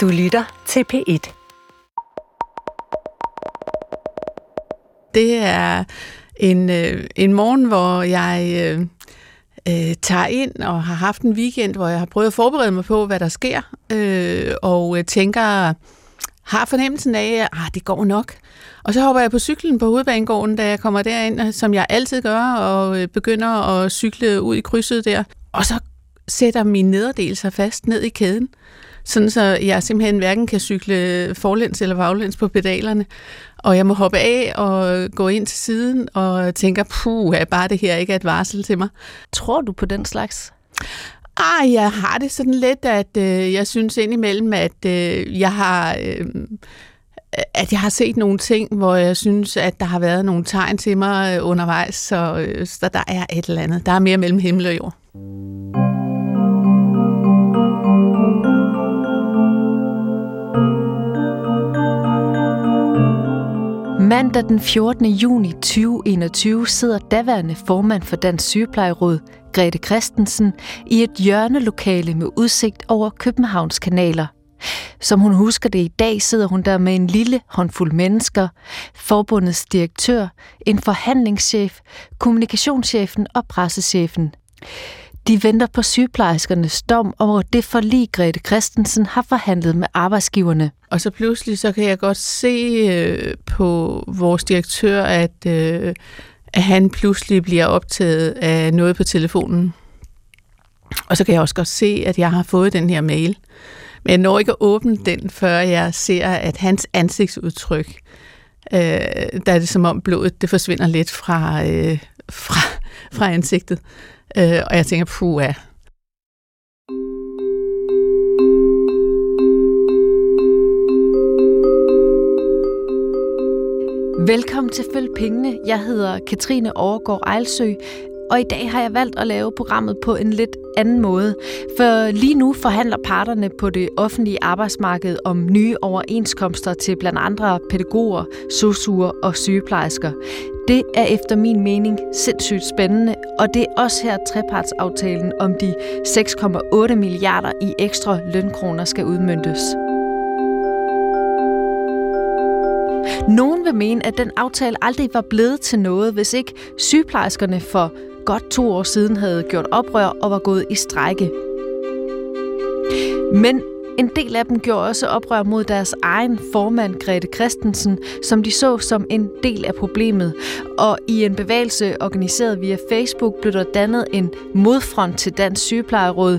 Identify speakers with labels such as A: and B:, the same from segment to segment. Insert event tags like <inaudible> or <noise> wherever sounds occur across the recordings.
A: Du lytter til P1.
B: Det er en, øh, en morgen, hvor jeg øh, øh, tager ind og har haft en weekend, hvor jeg har prøvet at forberede mig på, hvad der sker, øh, og øh, tænker, har fornemmelsen af, at ah, det går nok. Og så hopper jeg på cyklen på hovedbanegården, da jeg kommer derind, øh, som jeg altid gør, og øh, begynder at cykle ud i krydset der. Og så sætter min nederdel sig fast ned i kæden, sådan så jeg simpelthen hverken kan cykle forlæns eller baglæns på pedalerne. Og jeg må hoppe af og gå ind til siden og tænker, puh, er bare det her ikke er et varsel til mig.
C: Tror du på den slags?
B: Ah, jeg har det sådan lidt, at øh, jeg synes indimellem, at øh, jeg har... Øh, at jeg har set nogle ting, hvor jeg synes, at der har været nogle tegn til mig øh, undervejs, så, øh, så der er et eller andet. Der er mere mellem himmel og jord.
C: Mandag den 14. juni 2021 sidder daværende formand for Dansk Sygeplejeråd, Grete Christensen, i et hjørnelokale med udsigt over Københavns kanaler. Som hun husker det i dag, sidder hun der med en lille håndfuld mennesker, forbundets direktør, en forhandlingschef, kommunikationschefen og pressechefen. De venter på sygeplejerskernes dom over det forlig, Grete Christensen har forhandlet med arbejdsgiverne.
B: Og så pludselig så kan jeg godt se øh, på vores direktør, at, øh, at han pludselig bliver optaget af noget på telefonen. Og så kan jeg også godt se, at jeg har fået den her mail. Men jeg når ikke at åbne den, før jeg ser, at hans ansigtsudtryk, øh, der er det som om blodet det forsvinder lidt fra, øh, fra, fra ansigtet. Øh, og jeg tænker, puh, ja.
C: Velkommen til Følg Pengene. Jeg hedder Katrine Overgaard Ejlsø, og i dag har jeg valgt at lave programmet på en lidt anden måde. For lige nu forhandler parterne på det offentlige arbejdsmarked om nye overenskomster til blandt andre pædagoger, sosuer og sygeplejersker. Det er efter min mening sindssygt spændende, og det er også her trepartsaftalen om de 6,8 milliarder i ekstra lønkroner skal udmyndtes. Nogen vil mene, at den aftale aldrig var blevet til noget, hvis ikke sygeplejerskerne for godt to år siden havde gjort oprør og var gået i strække. Men en del af dem gjorde også oprør mod deres egen formand, Grete Christensen, som de så som en del af problemet. Og i en bevægelse organiseret via Facebook blev der dannet en modfront til Dansk Sygeplejeråd.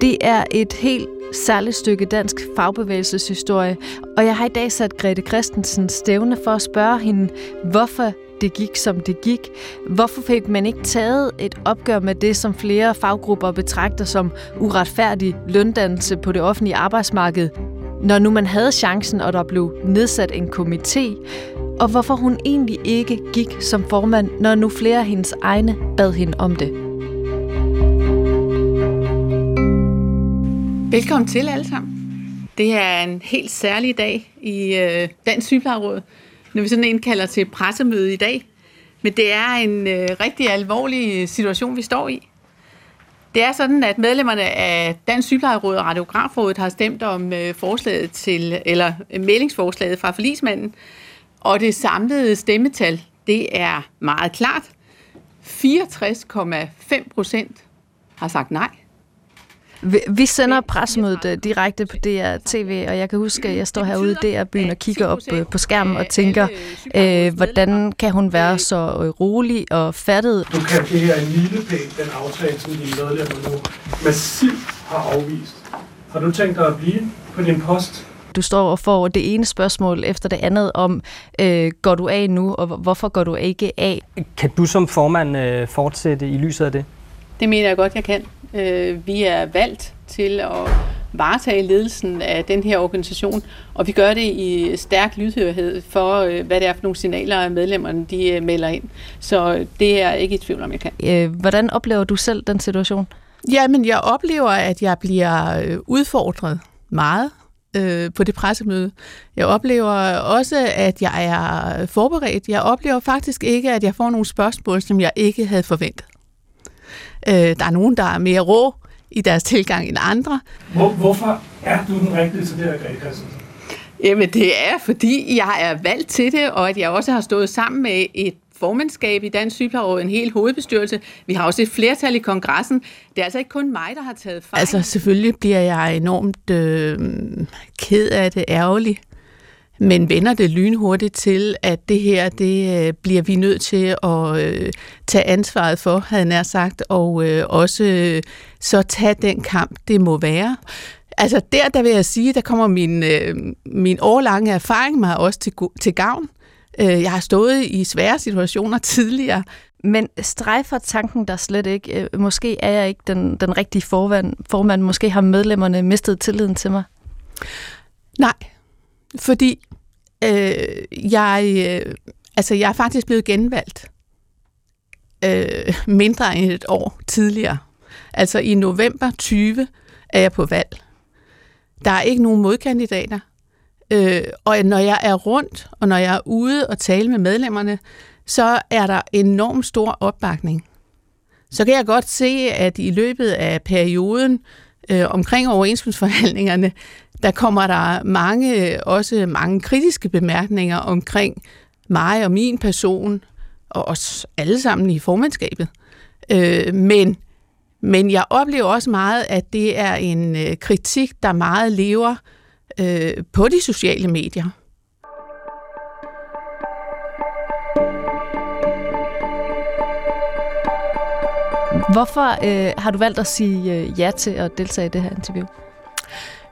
C: Det er et helt særligt stykke dansk fagbevægelseshistorie, og jeg har i dag sat Grete Christensen stævne for at spørge hende, hvorfor det gik, som det gik. Hvorfor fik man ikke taget et opgør med det, som flere faggrupper betragter som uretfærdig løndannelse på det offentlige arbejdsmarked, når nu man havde chancen, og der blev nedsat en komité, og hvorfor hun egentlig ikke gik som formand, når nu flere af hendes egne bad hende om det.
B: Velkommen til alle sammen. Det er en helt særlig dag i øh, Dansk Sygeplejeråd, når vi sådan en kalder til pressemøde i dag. Men det er en øh, rigtig alvorlig situation, vi står i. Det er sådan, at medlemmerne af Dansk Sygeplejeråd og Radiografrådet har stemt om øh, forslaget til, eller øh, meldingsforslaget fra forlismanden, og det samlede stemmetal, det er meget klart. 64,5 procent har sagt nej.
C: Vi sender pressemødet direkte på DR TV, og jeg kan huske, at jeg står herude i DR-byen og kigger op på skærmen og tænker, øh, hvordan kan hun være så øh, rolig og fattet?
D: Nu kan det her en milepæl, den aftale, som dine medlemmer nu massivt har afvist. Har du tænkt dig at blive på din post?
C: Du står og får det ene spørgsmål efter det andet om, øh, går du af nu, og hvorfor går du ikke af?
E: Kan du som formand øh, fortsætte i lyset af det?
B: Det mener jeg godt, jeg kan. Øh, vi er valgt til at varetage ledelsen af den her organisation, og vi gør det i stærk lydhørhed for, øh, hvad det er for nogle signaler, medlemmerne de øh, melder ind. Så det er ikke i tvivl om, jeg kan.
C: Hvordan oplever du selv den situation?
B: Jamen, jeg oplever, at jeg bliver udfordret meget øh, på det pressemøde. Jeg oplever også, at jeg er forberedt. Jeg oplever faktisk ikke, at jeg får nogle spørgsmål, som jeg ikke havde forventet. Øh, der er nogen, der er mere rå i deres tilgang end andre.
D: Hvor, hvorfor er du den rigtige til det her, Grete Christensen?
B: Jamen det er, fordi jeg er valgt til det, og at jeg også har stået sammen med et formandskab i Dansk Sygeplejeråd, en hel hovedbestyrelse. Vi har også et flertal i kongressen. Det er altså ikke kun mig, der har taget fejl. Altså selvfølgelig bliver jeg enormt øh, ked af det, ærgerlig, men vender det lynhurtigt til, at det her, det øh, bliver vi nødt til at øh, tage ansvaret for, havde jeg sagt, og øh, også så tage den kamp, det må være. Altså der, der vil jeg sige, der kommer min, min årlange erfaring mig også til, til gavn. Jeg har stået i svære situationer tidligere.
C: Men strejfer tanken der slet ikke? Måske er jeg ikke den, den rigtige formand, formand. Måske har medlemmerne mistet tilliden til mig.
B: Nej, fordi øh, jeg, øh, altså jeg er faktisk blevet genvalgt øh, mindre end et år tidligere. Altså i november 20 er jeg på valg. Der er ikke nogen modkandidater. Øh, og når jeg er rundt, og når jeg er ude og tale med medlemmerne, så er der enormt stor opbakning. Så kan jeg godt se, at i løbet af perioden øh, omkring overenskomstforhandlingerne, der kommer der mange, også mange kritiske bemærkninger omkring mig og min person, og os alle sammen i formandskabet. Øh, men, men jeg oplever også meget, at det er en øh, kritik, der meget lever øh, på de sociale medier.
C: Hvorfor øh, har du valgt at sige øh, ja til at deltage i det her interview?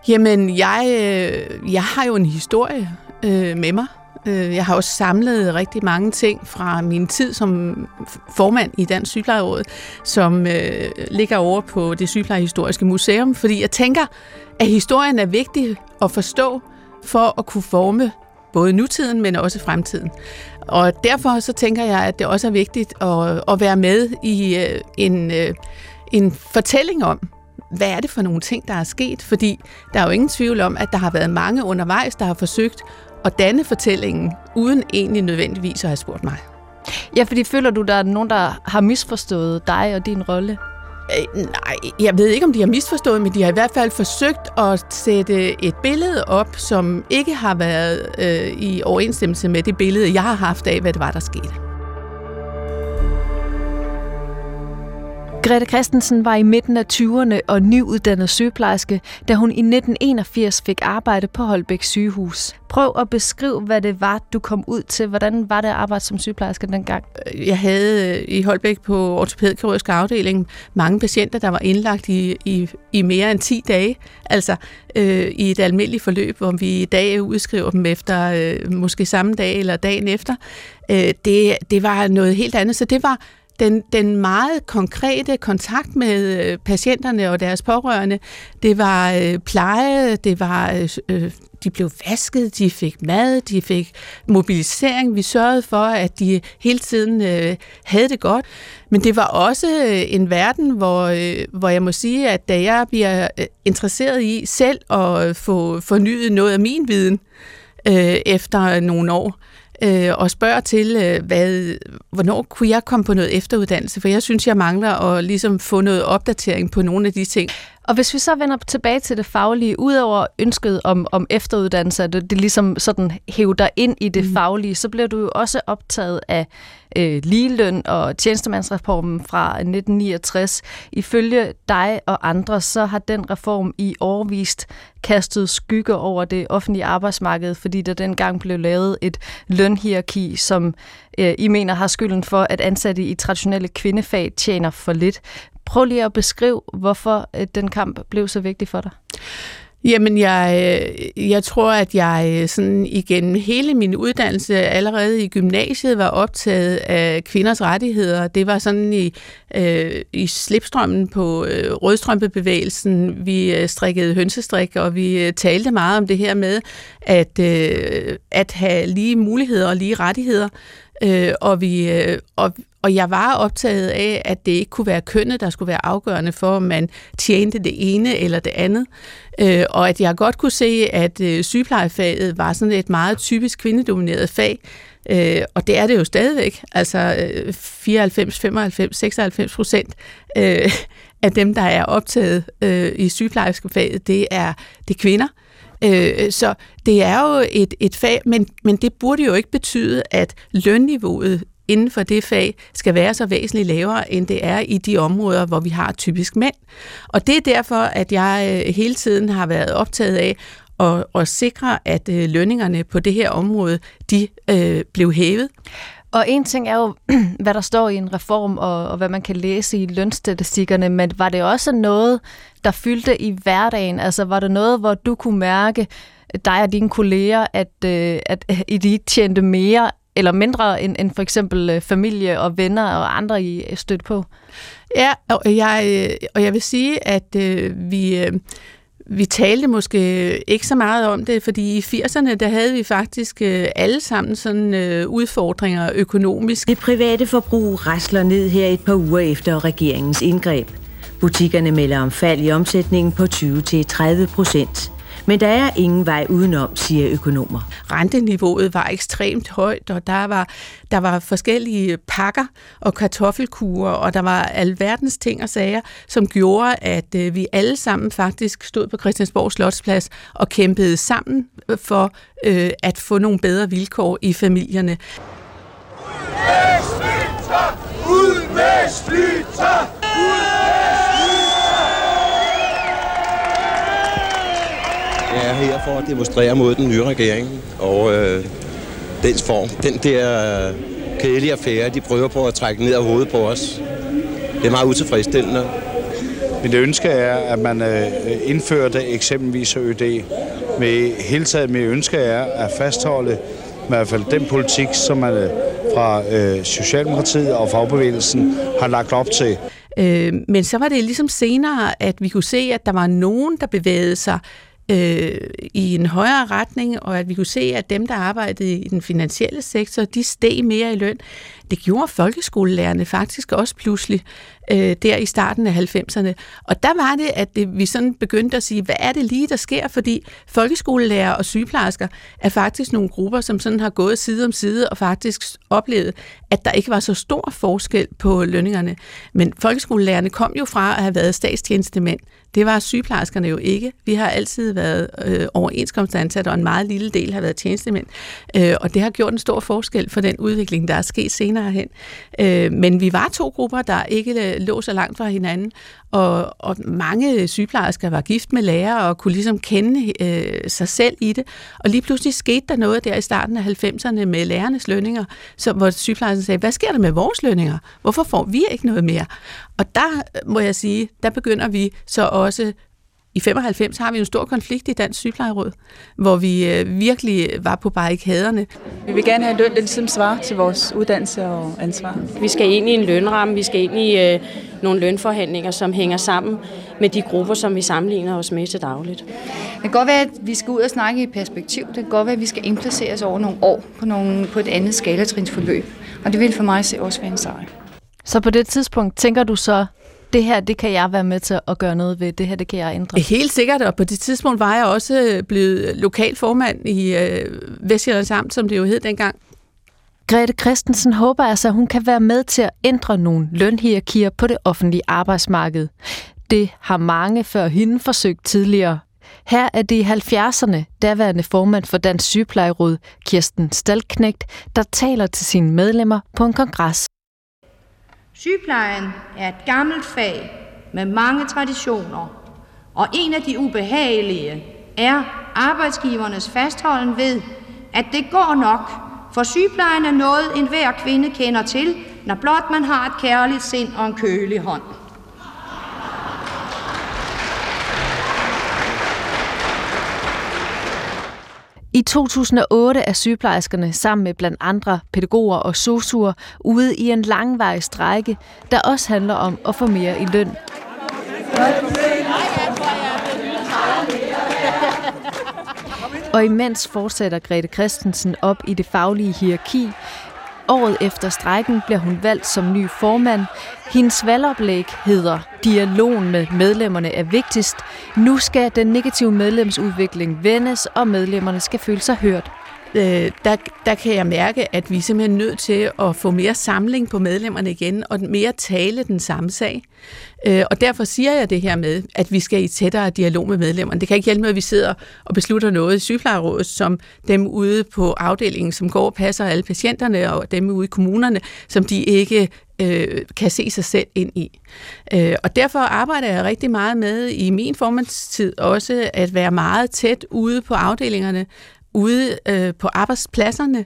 B: Jamen, jeg, øh, jeg har jo en historie øh, med mig. Øh, jeg har også samlet rigtig mange ting fra min tid som formand i Dansk Sygeplejeråd, som øh, ligger over på det Sygeplejehistoriske Museum, fordi jeg tænker, at historien er vigtig at forstå for at kunne forme både nutiden, men også fremtiden. Og derfor så tænker jeg, at det også er vigtigt at, at være med i øh, en, øh, en fortælling om, hvad er det for nogle ting, der er sket? Fordi der er jo ingen tvivl om, at der har været mange undervejs, der har forsøgt at danne fortællingen, uden egentlig nødvendigvis at have spurgt mig.
C: Ja, fordi føler du, der er nogen, der har misforstået dig og din rolle?
B: Øh, nej, jeg ved ikke, om de har misforstået, men de har i hvert fald forsøgt at sætte et billede op, som ikke har været øh, i overensstemmelse med det billede, jeg har haft af, hvad det var, der skete.
C: Grete Christensen var i midten af 20'erne og nyuddannet sygeplejerske, da hun i 1981 fik arbejde på Holbæk sygehus. Prøv at beskrive, hvad det var, du kom ud til. Hvordan var det at arbejde som sygeplejerske dengang?
B: Øh, jeg havde øh, i Holbæk på ortopædkirurgisk afdeling mange patienter, der var indlagt i, i, i mere end 10 dage. Altså øh, i et almindeligt forløb, hvor vi i dag udskriver dem efter øh, måske samme dag eller dagen efter. Øh, det, det var noget helt andet. Så det var den, den meget konkrete kontakt med øh, patienterne og deres pårørende, det var øh, pleje, det var, øh, øh, de blev vasket, de fik mad, de fik mobilisering. Vi sørgede for, at de hele tiden øh, havde det godt. Men det var også øh, en verden, hvor, øh, hvor jeg må sige, at da jeg bliver øh, interesseret i selv at få fornyet noget af min viden øh, efter nogle år, øh, øh, og spørger til, øh, hvad, hvornår kunne jeg komme på noget efteruddannelse, for jeg synes, jeg mangler at ligesom få noget opdatering på nogle af de ting.
C: Og hvis vi så vender tilbage til det faglige, udover ønsket om, om efteruddannelse, at det, det ligesom sådan hæver dig ind i det mm. faglige, så bliver du jo også optaget af øh, ligeløn og tjenestemandsreformen fra 1969. Ifølge dig og andre, så har den reform i årvist kastet skygge over det offentlige arbejdsmarked, fordi der dengang blev lavet et lønhierarki, som øh, I mener har skylden for, at ansatte i traditionelle kvindefag tjener for lidt. Prøv lige at beskrive, hvorfor øh, den kamp blev så vigtig for dig.
B: Jamen, jeg, øh, jeg tror, at jeg øh, sådan igennem hele min uddannelse, allerede i gymnasiet, var optaget af kvinders rettigheder. Det var sådan i, øh, i slipstrømmen på øh, rødstrømpebevægelsen. Vi øh, strikkede hønsestrik, og vi øh, talte meget om det her med at, øh, at have lige muligheder og lige rettigheder. Øh, og, vi, øh, og, og jeg var optaget af, at det ikke kunne være kønnet, der skulle være afgørende for, om man tjente det ene eller det andet. Øh, og at jeg godt kunne se, at øh, sygeplejefaget var sådan et meget typisk kvindedomineret fag. Øh, og det er det jo stadigvæk. Altså øh, 94, 95, 96 procent øh, af dem, der er optaget øh, i sygeplejerskefaget, det er, det er kvinder. Øh, så det er jo et, et fag, men, men det burde jo ikke betyde, at lønniveauet inden for det fag skal være så væsentligt lavere, end det er i de områder, hvor vi har typisk mænd. Og det er derfor, at jeg øh, hele tiden har været optaget af at, at sikre, at øh, lønningerne på det her område, de øh, blev hævet.
C: Og en ting er jo, <clears throat> hvad der står i en reform, og, og hvad man kan læse i lønstatistikkerne, men var det også noget, der fyldte i hverdagen? Altså var det noget, hvor du kunne mærke, dig og dine kolleger, at, øh, at, at I tjente mere eller mindre end, end for eksempel øh, familie og venner og andre, I støtte på?
B: Ja, og jeg, øh, og jeg vil sige, at øh, vi... Øh, vi talte måske ikke så meget om det, fordi i 80'erne, der havde vi faktisk øh, alle sammen sådan øh, udfordringer økonomisk.
A: Det private forbrug rasler ned her et par uger efter regeringens indgreb. Butikkerne melder om fald i omsætningen på 20-30 procent. Men der er ingen vej udenom, siger økonomer.
B: Renteniveauet var ekstremt højt, og der var, der var forskellige pakker og kartoffelkurer, og der var alverdens ting og sager, som gjorde, at øh, vi alle sammen faktisk stod på Christiansborg Slotsplads og kæmpede sammen for øh, at få nogle bedre vilkår i familierne. Ud med sliter! Ud med
F: er her for at demonstrere mod den nye regering og øh, dens form. Den der kedelige affære, de prøver på at trække ned af hovedet på os. Det er meget utilfredsstillende.
G: Mit ønske er, at man øh, indførte eksempelvis ØD. Med hele taget mit ønske er at fastholde i hvert fald den politik, som man øh, fra øh, Socialdemokratiet og fagbevægelsen har lagt op til.
B: Øh, men så var det ligesom senere, at vi kunne se, at der var nogen, der bevægede sig øh, i en højere retning, og at vi kunne se, at dem, der arbejdede i den finansielle sektor, de steg mere i løn. Det gjorde folkeskolelærerne faktisk også pludselig øh, der i starten af 90'erne. Og der var det, at det, vi sådan begyndte at sige, hvad er det lige, der sker? Fordi folkeskolelærer og sygeplejersker er faktisk nogle grupper, som sådan har gået side om side og faktisk oplevet, at der ikke var så stor forskel på lønningerne. Men folkeskolelærerne kom jo fra at have været statstjenestemænd. Det var sygeplejerskerne jo ikke. Vi har altid været øh, overenskomstansat, og en meget lille del har været tjenestemænd. Øh, og det har gjort en stor forskel for den udvikling, der er sket senere hen. Øh, men vi var to grupper, der ikke lå så langt fra hinanden, og, og mange sygeplejersker var gift med lærere og kunne ligesom kende øh, sig selv i det. Og lige pludselig skete der noget der i starten af 90'erne med lærernes lønninger, så, hvor sygeplejersken sagde, hvad sker der med vores lønninger? Hvorfor får vi ikke noget mere? Og der øh, må jeg sige, der begynder vi så også i 95 har vi en stor konflikt i Dansk Sygeplejeråd, hvor vi øh, virkelig var på barrikaderne.
H: Vi vil gerne have løn, der ligesom svarer til vores uddannelse og ansvar.
I: Vi skal ind i en lønramme, vi skal ind i øh, nogle lønforhandlinger, som hænger sammen med de grupper, som vi sammenligner os med til dagligt.
J: Det kan godt være, at vi skal ud og snakke i perspektiv. Det kan godt være, at vi skal indplaceres over nogle år på, nogle, på et andet skalatrinsforløb. Og det vil for mig se også være en sejr.
C: Så på det tidspunkt tænker du så, det her, det kan jeg være med til at gøre noget ved, det her, det kan jeg ændre.
B: Helt sikkert, og på det tidspunkt var jeg også blevet lokal formand i øh, Vestjyllands Amt, som det jo hed dengang.
C: Grete Christensen håber altså, at hun kan være med til at ændre nogle lønhierarkier på det offentlige arbejdsmarked. Det har mange før hende forsøgt tidligere. Her er det i 70'erne daværende formand for Dansk Sygeplejeråd, Kirsten Stalknægt, der taler til sine medlemmer på en kongres.
K: Sygeplejen er et gammelt fag med mange traditioner, og en af de ubehagelige er arbejdsgivernes fastholden ved, at det går nok, for sygeplejen er noget, enhver kvinde kender til, når blot man har et kærligt sind og en kølig hånd.
C: I 2008 er sygeplejerskerne sammen med blandt andre pædagoger og sosuer ude i en langvarig strække, der også handler om at få mere i løn. Og imens fortsætter Grete Christensen op i det faglige hierarki, Året efter strækken bliver hun valgt som ny formand. Hendes valgoplæg hedder Dialogen med medlemmerne er vigtigst. Nu skal den negative medlemsudvikling vendes, og medlemmerne skal føle sig hørt.
B: øh, der, der kan jeg mærke, at vi er nødt til at få mere samling på medlemmerne igen, og mere tale den samme sag. Øh, og derfor siger jeg det her med, at vi skal i tættere dialog med medlemmerne. Det kan ikke hjælpe med, at vi sidder og beslutter noget i sygeplejerådet, som dem ude på afdelingen, som går og passer alle patienterne, og dem ude i kommunerne, som de ikke øh, kan se sig selv ind i. Øh, og derfor arbejder jeg rigtig meget med i min formandstid også at være meget tæt ude på afdelingerne, ude øh, på arbejdspladserne,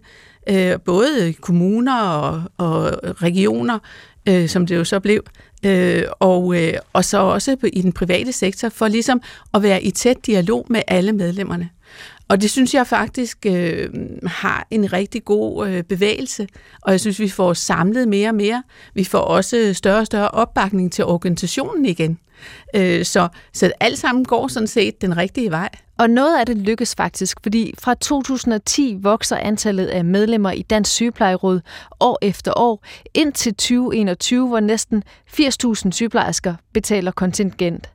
B: øh, både kommuner og, og regioner, øh, som det jo så blev, øh, og, øh, og så også i den private sektor, for ligesom at være i tæt dialog med alle medlemmerne. Og det synes jeg faktisk øh, har en rigtig god øh, bevægelse, og jeg synes, vi får samlet mere og mere. Vi får også større og større opbakning til organisationen igen. Øh, så, så alt sammen går sådan set den rigtige vej.
C: Og noget af det lykkes faktisk, fordi fra 2010 vokser antallet af medlemmer i Dansk Sygeplejeråd år efter år, indtil 2021, hvor næsten 80.000 sygeplejersker betaler kontingent.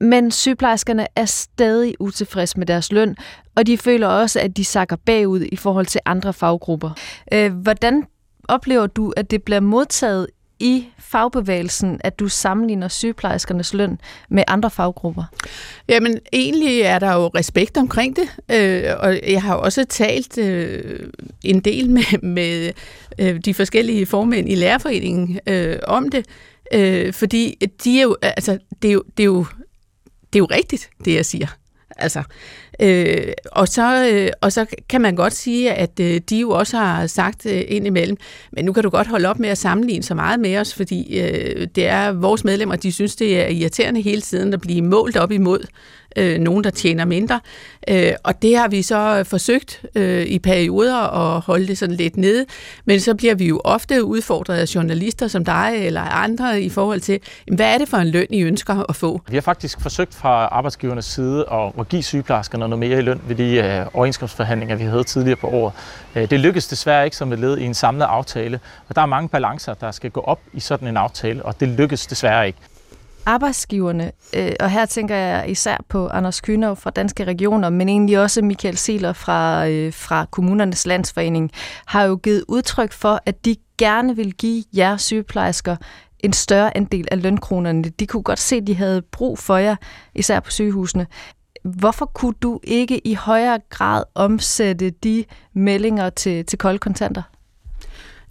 C: Men sygeplejerskerne er stadig utilfredse med deres løn, og de føler også, at de sakker bagud i forhold til andre faggrupper. Øh, hvordan oplever du, at det bliver modtaget i fagbevægelsen, at du sammenligner sygeplejerskernes løn med andre faggrupper?
B: Jamen, egentlig er der jo respekt omkring det, øh, og jeg har også talt øh, en del med, med øh, de forskellige formænd i lærerforeningen øh, om det, øh, fordi de er jo, altså, det, er jo, det, er jo, det er jo rigtigt, det jeg siger. Altså, øh, og, så, øh, og så kan man godt sige, at øh, de jo også har sagt øh, indimellem, men nu kan du godt holde op med at sammenligne så meget med os, fordi øh, det er vores medlemmer, de synes, det er irriterende hele tiden at blive målt op imod øh, nogen, der tjener mindre. Øh, og det har vi så forsøgt øh, i perioder at holde det sådan lidt nede, men så bliver vi jo ofte udfordret af journalister som dig eller andre i forhold til, hvad er det for en løn, I ønsker at få?
L: Vi har faktisk forsøgt fra arbejdsgivernes side at, at give sygeplejerskerne noget mere i løn ved de øh, overenskomstforhandlinger, vi havde tidligere på året. Øh, det lykkedes desværre ikke som et led i en samlet aftale, og der er mange balancer, der skal gå op i sådan en aftale, og det lykkedes desværre ikke
C: arbejdsgiverne, øh, og her tænker jeg især på Anders Kynov fra Danske Regioner, men egentlig også Michael Seler fra, øh, fra Kommunernes Landsforening, har jo givet udtryk for, at de gerne vil give jer sygeplejersker en større andel af lønkronerne. De kunne godt se, at de havde brug for jer, især på sygehusene. Hvorfor kunne du ikke i højere grad omsætte de meldinger til, til kolde kontanter?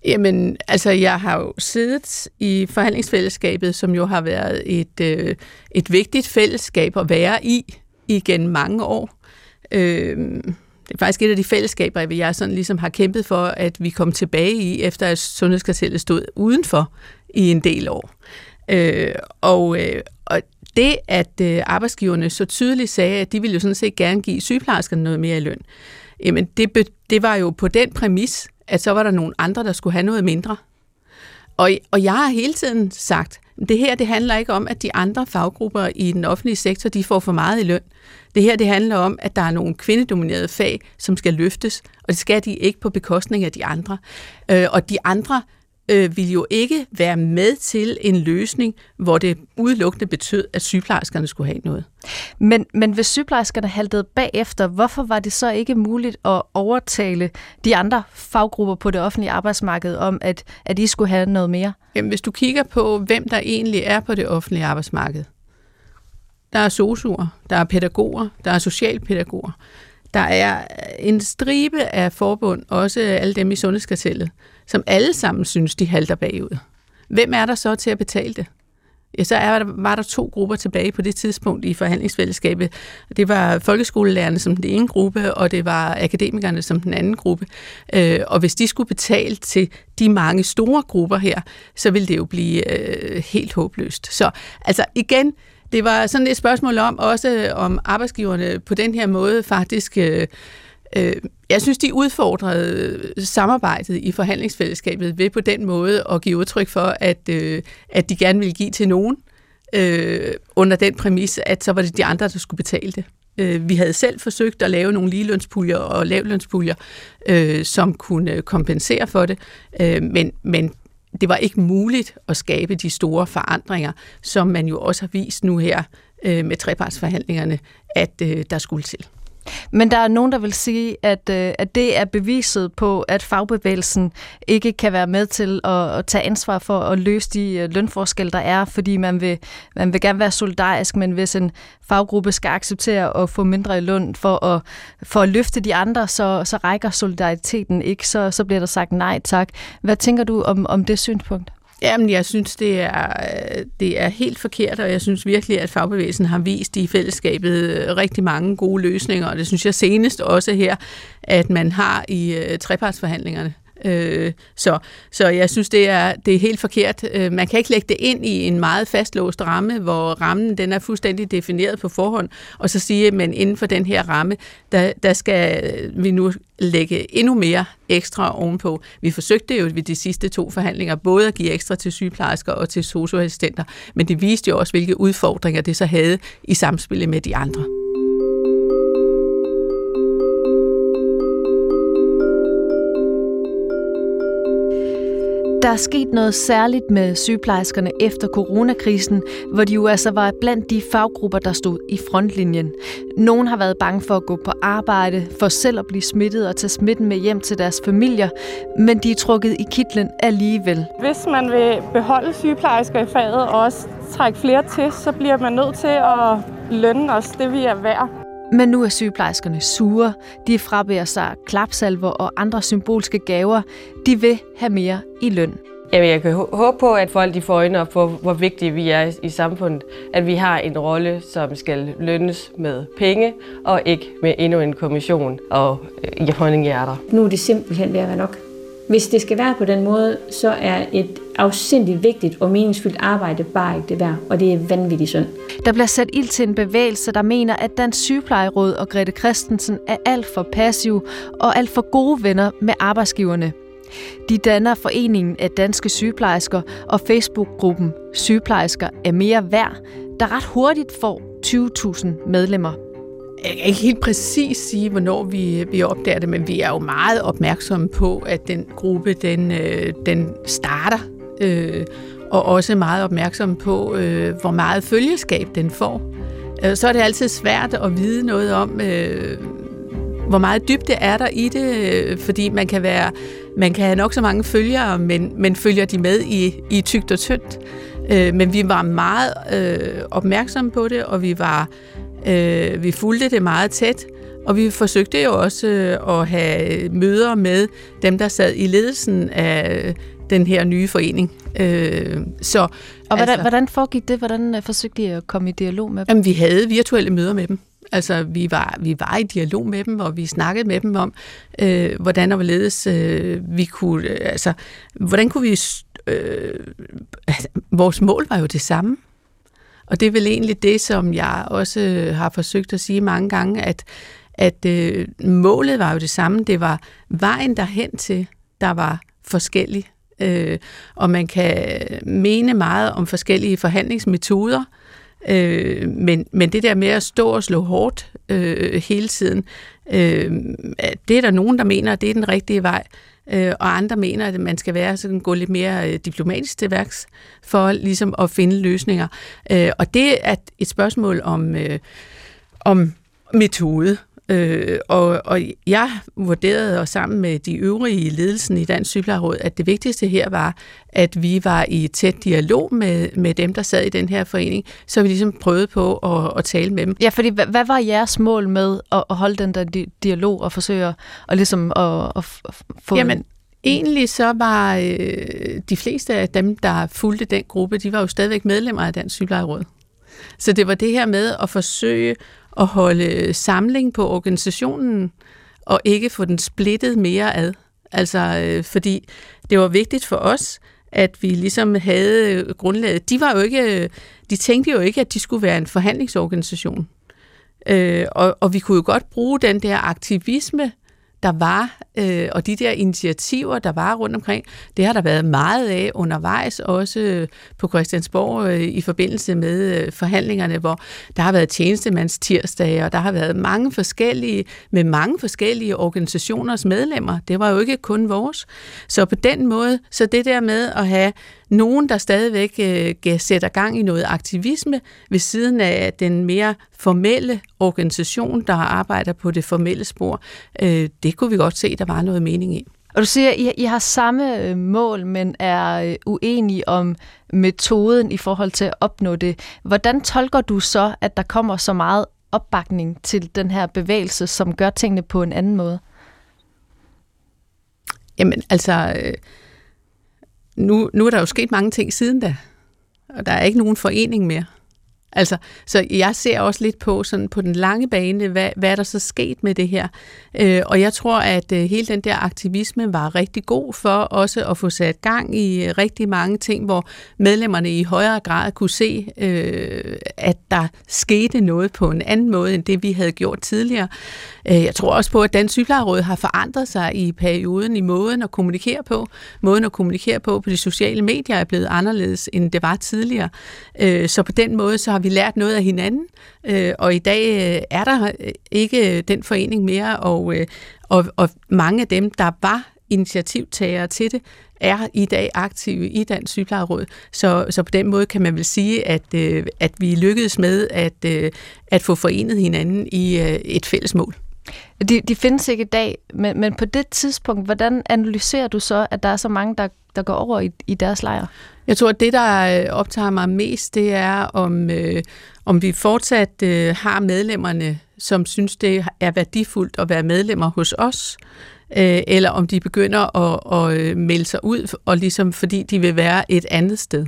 B: Jamen, altså jeg har jo siddet i forhandlingsfællesskabet, som jo har været et, øh, et vigtigt fællesskab at være i igen mange år. Øh, det er faktisk et af de fællesskaber, jeg sådan ligesom har kæmpet for, at vi kom tilbage i, efter at sundhedskartellet stod udenfor i en del år. Øh, og, øh, og det, at øh, arbejdsgiverne så tydeligt sagde, at de ville jo sådan set gerne give sygeplejerskerne noget mere i løn, jamen det, det var jo på den præmis, at så var der nogle andre, der skulle have noget mindre. Og, og jeg har hele tiden sagt, det her det handler ikke om, at de andre faggrupper i den offentlige sektor, de får for meget i løn. Det her det handler om, at der er nogle kvindedominerede fag, som skal løftes, og det skal de ikke på bekostning af de andre. Øh, og de andre øh, vil jo ikke være med til en løsning, hvor det udelukkende betød, at sygeplejerskerne skulle have noget.
C: Men, men hvis sygeplejerskerne haltede bagefter, hvorfor var det så ikke muligt at overtale de andre faggrupper på det offentlige arbejdsmarked om, at, at de skulle have noget mere?
B: Jamen, hvis du kigger på, hvem der egentlig er på det offentlige arbejdsmarked, der er sosuer, der er pædagoger, der er socialpædagoger, der er en stribe af forbund, også alle dem i sundhedskartellet, som alle sammen synes, de halter bagud. Hvem er der så til at betale det? Ja, så er der, var der to grupper tilbage på det tidspunkt i forhandlingsfællesskabet. Det var folkeskolelærerne som den ene gruppe, og det var akademikerne som den anden gruppe. Øh, og hvis de skulle betale til de mange store grupper her, så ville det jo blive øh, helt håbløst. Så altså igen, det var sådan et spørgsmål om også om arbejdsgiverne på den her måde faktisk øh, Øh, jeg synes, de udfordrede samarbejdet i forhandlingsfællesskabet ved på den måde at give udtryk for, at, øh, at de gerne ville give til nogen, øh, under den præmis, at så var det de andre, der skulle betale det. Øh, vi havde selv forsøgt at lave nogle ligelønspuljer og lavlønspuljer, øh, som kunne øh, kompensere for det, øh, men, men det var ikke muligt at skabe de store forandringer, som man jo også har vist nu her øh, med trepartsforhandlingerne, at øh, der skulle til.
C: Men der er nogen, der vil sige, at, øh, at det er beviset på, at fagbevægelsen ikke kan være med til at, at tage ansvar for at løse de øh, lønforskelle, der er, fordi man vil, man vil gerne være solidarisk, men hvis en faggruppe skal acceptere at få mindre i løn for at, for at løfte de andre, så, så rækker solidariteten ikke, så, så bliver der sagt nej tak. Hvad tænker du om, om det synspunkt?
B: Jamen, jeg synes, det er, det er helt forkert, og jeg synes virkelig, at fagbevægelsen har vist i fællesskabet øh, rigtig mange gode løsninger, og det synes jeg senest også her, at man har i øh, trepartsforhandlingerne. Øh, så, så jeg synes, det er, det er helt forkert. Øh, man kan ikke lægge det ind i en meget fastlåst ramme, hvor rammen den er fuldstændig defineret på forhånd, og så sige, at inden for den her ramme, der, der skal vi nu lægge endnu mere ekstra ovenpå. Vi forsøgte jo ved de sidste to forhandlinger både at give ekstra til sygeplejersker og til socioassistenter, men det viste jo også, hvilke udfordringer det så havde i samspil med de andre.
C: Der er sket noget særligt med sygeplejerskerne efter coronakrisen, hvor de jo altså var blandt de faggrupper, der stod i frontlinjen. Nogen har været bange for at gå på arbejde, for selv at blive smittet og tage smitten med hjem til deres familier, men de er trukket i kitlen alligevel.
M: Hvis man vil beholde sygeplejersker i faget og også trække flere til, så bliver man nødt til at lønne os det, vi er værd.
C: Men nu er sygeplejerskerne sure. De frabærer sig klapsalver og andre symbolske gaver. De vil have mere i løn.
N: Jamen, jeg kan håbe på, at folk de får øjne op for, hvor vigtige vi er i samfundet. At vi har en rolle, som skal lønnes med penge, og ikke med endnu en kommission og øh, i honninghjerter.
O: Nu er det simpelthen ved at være nok. Hvis det skal være på den måde, så er et afsindigt vigtigt og meningsfyldt arbejde bare ikke det værd, og det er vanvittigt synd.
C: Der bliver sat ild til en bevægelse, der mener, at Dansk Sygeplejeråd og Grete Christensen er alt for passiv og alt for gode venner med arbejdsgiverne. De danner foreningen af danske sygeplejersker og Facebook-gruppen Sygeplejersker er mere værd, der ret hurtigt får 20.000 medlemmer.
B: Jeg kan ikke helt præcis sige, hvornår vi, vi opdager det, men vi er jo meget opmærksomme på, at den gruppe, den, øh, den starter, øh, og også meget opmærksom på, øh, hvor meget følgeskab den får. Øh, så er det altid svært at vide noget om, øh, hvor meget dybde er der i det, øh, fordi man kan være, man kan have nok så mange følgere, men, men følger de med i, i tygt og tyndt. Øh, men vi var meget øh, opmærksomme på det, og vi var Øh, vi fulgte det meget tæt, og vi forsøgte jo også øh, at have møder med dem, der sad i ledelsen af den her nye forening. Øh, så,
C: og hvordan, altså, hvordan foregik det? Hvordan øh, forsøgte I at komme i dialog med dem?
B: Jamen, vi havde virtuelle møder med dem. Altså, vi var, vi var i dialog med dem, og vi snakkede med dem om, øh, hvordan og hvorledes øh, vi kunne, øh, altså, hvordan kunne vi, øh, altså, vores mål var jo det samme. Og det er vel egentlig det, som jeg også har forsøgt at sige mange gange, at, at øh, målet var jo det samme. Det var vejen derhen til, der var forskellig. Øh, og man kan mene meget om forskellige forhandlingsmetoder, øh, men, men det der med at stå og slå hårdt øh, hele tiden, øh, det er der nogen, der mener, at det er den rigtige vej øh, og andre mener, at man skal være sådan, gå lidt mere øh, diplomatisk til værks for ligesom at finde løsninger. Øh, og det er et spørgsmål om, øh, om metode. Øh, og, og jeg vurderede og sammen med de øvrige ledelsen i Dansk Sygeplejeråd, at det vigtigste her var, at vi var i tæt dialog med, med dem, der sad i den her forening, så vi ligesom prøvede på at, at tale med dem.
C: Ja, fordi hvad, hvad var jeres mål med at, at holde den der di- dialog og forsøge at, at, ligesom at, at få...
B: Jamen, Egentlig så var øh, de fleste af dem, der fulgte den gruppe, de var jo stadigvæk medlemmer af Dansk Sygeplejeråd. Så det var det her med at forsøge at holde samling på organisationen, og ikke få den splittet mere ad. Altså, øh, fordi det var vigtigt for os, at vi ligesom havde øh, grundlaget. De var jo ikke, øh, de tænkte jo ikke, at de skulle være en forhandlingsorganisation. Øh, og, og vi kunne jo godt bruge den der aktivisme, der var, øh, og de der initiativer, der var rundt omkring, det har der været meget af undervejs, også øh, på Christiansborg øh, i forbindelse med øh, forhandlingerne, hvor der har været tjenestemands tirsdage, og der har været mange forskellige, med mange forskellige organisationers medlemmer. Det var jo ikke kun vores. Så på den måde, så det der med at have nogen, der stadigvæk øh, sætter gang i noget aktivisme ved siden af den mere formelle organisation, der arbejder på det formelle spor. Øh, det kunne vi godt se, der var noget mening i.
C: Og du siger, at I, I har samme øh, mål, men er øh, uenige om metoden i forhold til at opnå det. Hvordan tolker du så, at der kommer så meget opbakning til den her bevægelse, som gør tingene på en anden måde?
B: Jamen, altså, øh, nu, nu er der jo sket mange ting siden da, og der er ikke nogen forening mere. Altså, så jeg ser også lidt på sådan på den lange bane, hvad, hvad er der så sket med det her? Øh, og jeg tror, at øh, hele den der aktivisme var rigtig god for også at få sat gang i rigtig mange ting, hvor medlemmerne i højere grad kunne se, øh, at der skete noget på en anden måde, end det vi havde gjort tidligere. Øh, jeg tror også på, at Dansk sygeplejeråd har forandret sig i perioden i måden at kommunikere på. Måden at kommunikere på på de sociale medier er blevet anderledes, end det var tidligere. Øh, så på den måde så har vi lært noget af hinanden, øh, og i dag øh, er der ikke den forening mere, og, og, og mange af dem, der var initiativtagere til det, er i dag aktive i Dansk Sygeplejeråd. Så, så på den måde kan man vel sige, at, at vi lykkedes med at, at få forenet hinanden i et fælles mål.
C: De, de findes ikke i dag, men, men på det tidspunkt, hvordan analyserer du så, at der er så mange, der, der går over i, i deres lejr?
B: Jeg tror, at det, der øh, optager mig mest, det er, om, øh, om vi fortsat øh, har medlemmerne, som synes, det er værdifuldt at være medlemmer hos os, øh, eller om de begynder at, at øh, melde sig ud, og ligesom fordi de vil være et andet sted.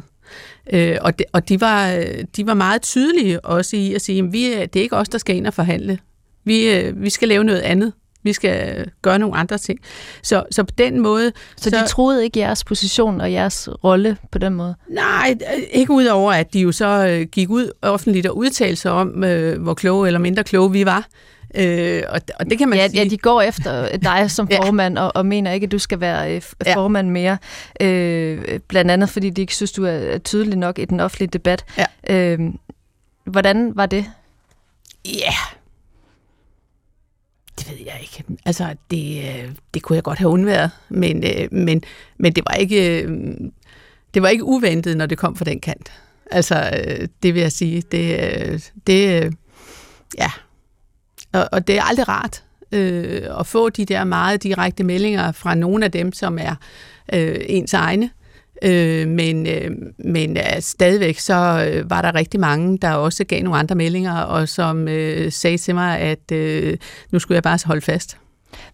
B: Øh, og de, og de, var, øh, de var meget tydelige også i at sige, at vi, det er ikke os, der skal ind og forhandle. Vi, øh, vi skal lave noget andet. Vi skal gøre nogle andre ting. Så, så på den måde...
C: Så, så de troede ikke jeres position og jeres rolle på den måde?
B: Nej, ikke udover at de jo så øh, gik ud offentligt og udtalte sig om, øh, hvor kloge eller mindre kloge vi var. Øh, og, og det kan man
C: ja,
B: sige.
C: Ja, de går efter dig som <laughs> formand, ja. og, og mener ikke, at du skal være øh, formand mere. Øh, blandt andet, fordi de ikke synes, du er tydelig nok i den offentlige debat. Ja. Øh, hvordan var det?
B: Ja, yeah det ved jeg ikke. Altså, det, øh, det kunne jeg godt have undværet, men, øh, men, men det var ikke øh, det var ikke uventet, når det kom fra den kant. Altså, det vil jeg sige. Det, det ja. Og, og det er aldrig rart øh, at få de der meget direkte meldinger fra nogle af dem, som er øh, ens egne. Øh, men øh, men øh, stadigvæk så øh, var der rigtig mange, der også gav nogle andre meldinger, og som øh, sagde til mig, at øh, nu skulle jeg bare holde fast.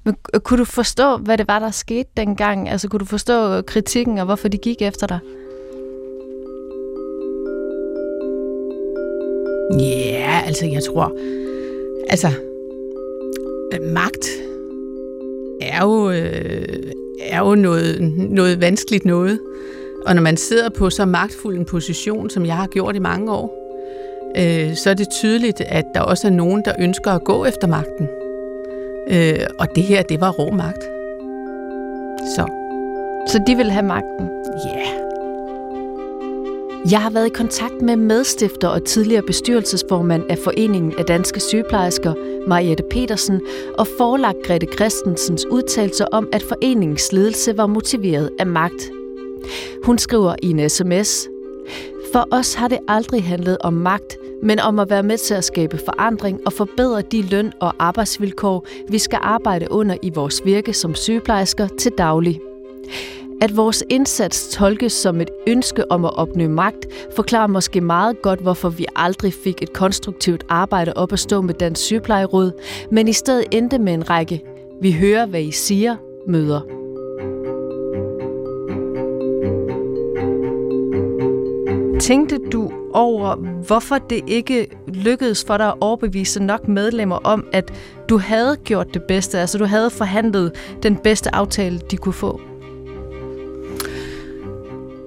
C: Men kunne du forstå, hvad det var, der skete dengang? Altså kunne du forstå kritikken, og hvorfor de gik efter dig?
B: Ja, yeah, altså jeg tror, altså magt er jo, øh, er jo noget, noget vanskeligt noget. Og når man sidder på så magtfuld en position, som jeg har gjort i mange år, øh, så er det tydeligt, at der også er nogen, der ønsker at gå efter magten. Øh, og det her, det var rå magt. Så.
C: Så de vil have magten?
B: Ja. Yeah.
C: Jeg har været i kontakt med medstifter og tidligere bestyrelsesformand af Foreningen af Danske Sygeplejersker, Mariette Petersen, og forlagt Grete Christensens udtalelser om, at foreningens ledelse var motiveret af magt hun skriver i en sms, For os har det aldrig handlet om magt, men om at være med til at skabe forandring og forbedre de løn- og arbejdsvilkår, vi skal arbejde under i vores virke som sygeplejersker til daglig. At vores indsats tolkes som et ønske om at opnå magt, forklarer måske meget godt, hvorfor vi aldrig fik et konstruktivt arbejde op at stå med Dansk Sygeplejeråd, men i stedet endte med en række Vi hører, hvad I siger, møder. Tænkte du over, hvorfor det ikke lykkedes for dig at overbevise nok medlemmer om, at du havde gjort det bedste, altså du havde forhandlet den bedste aftale, de kunne få?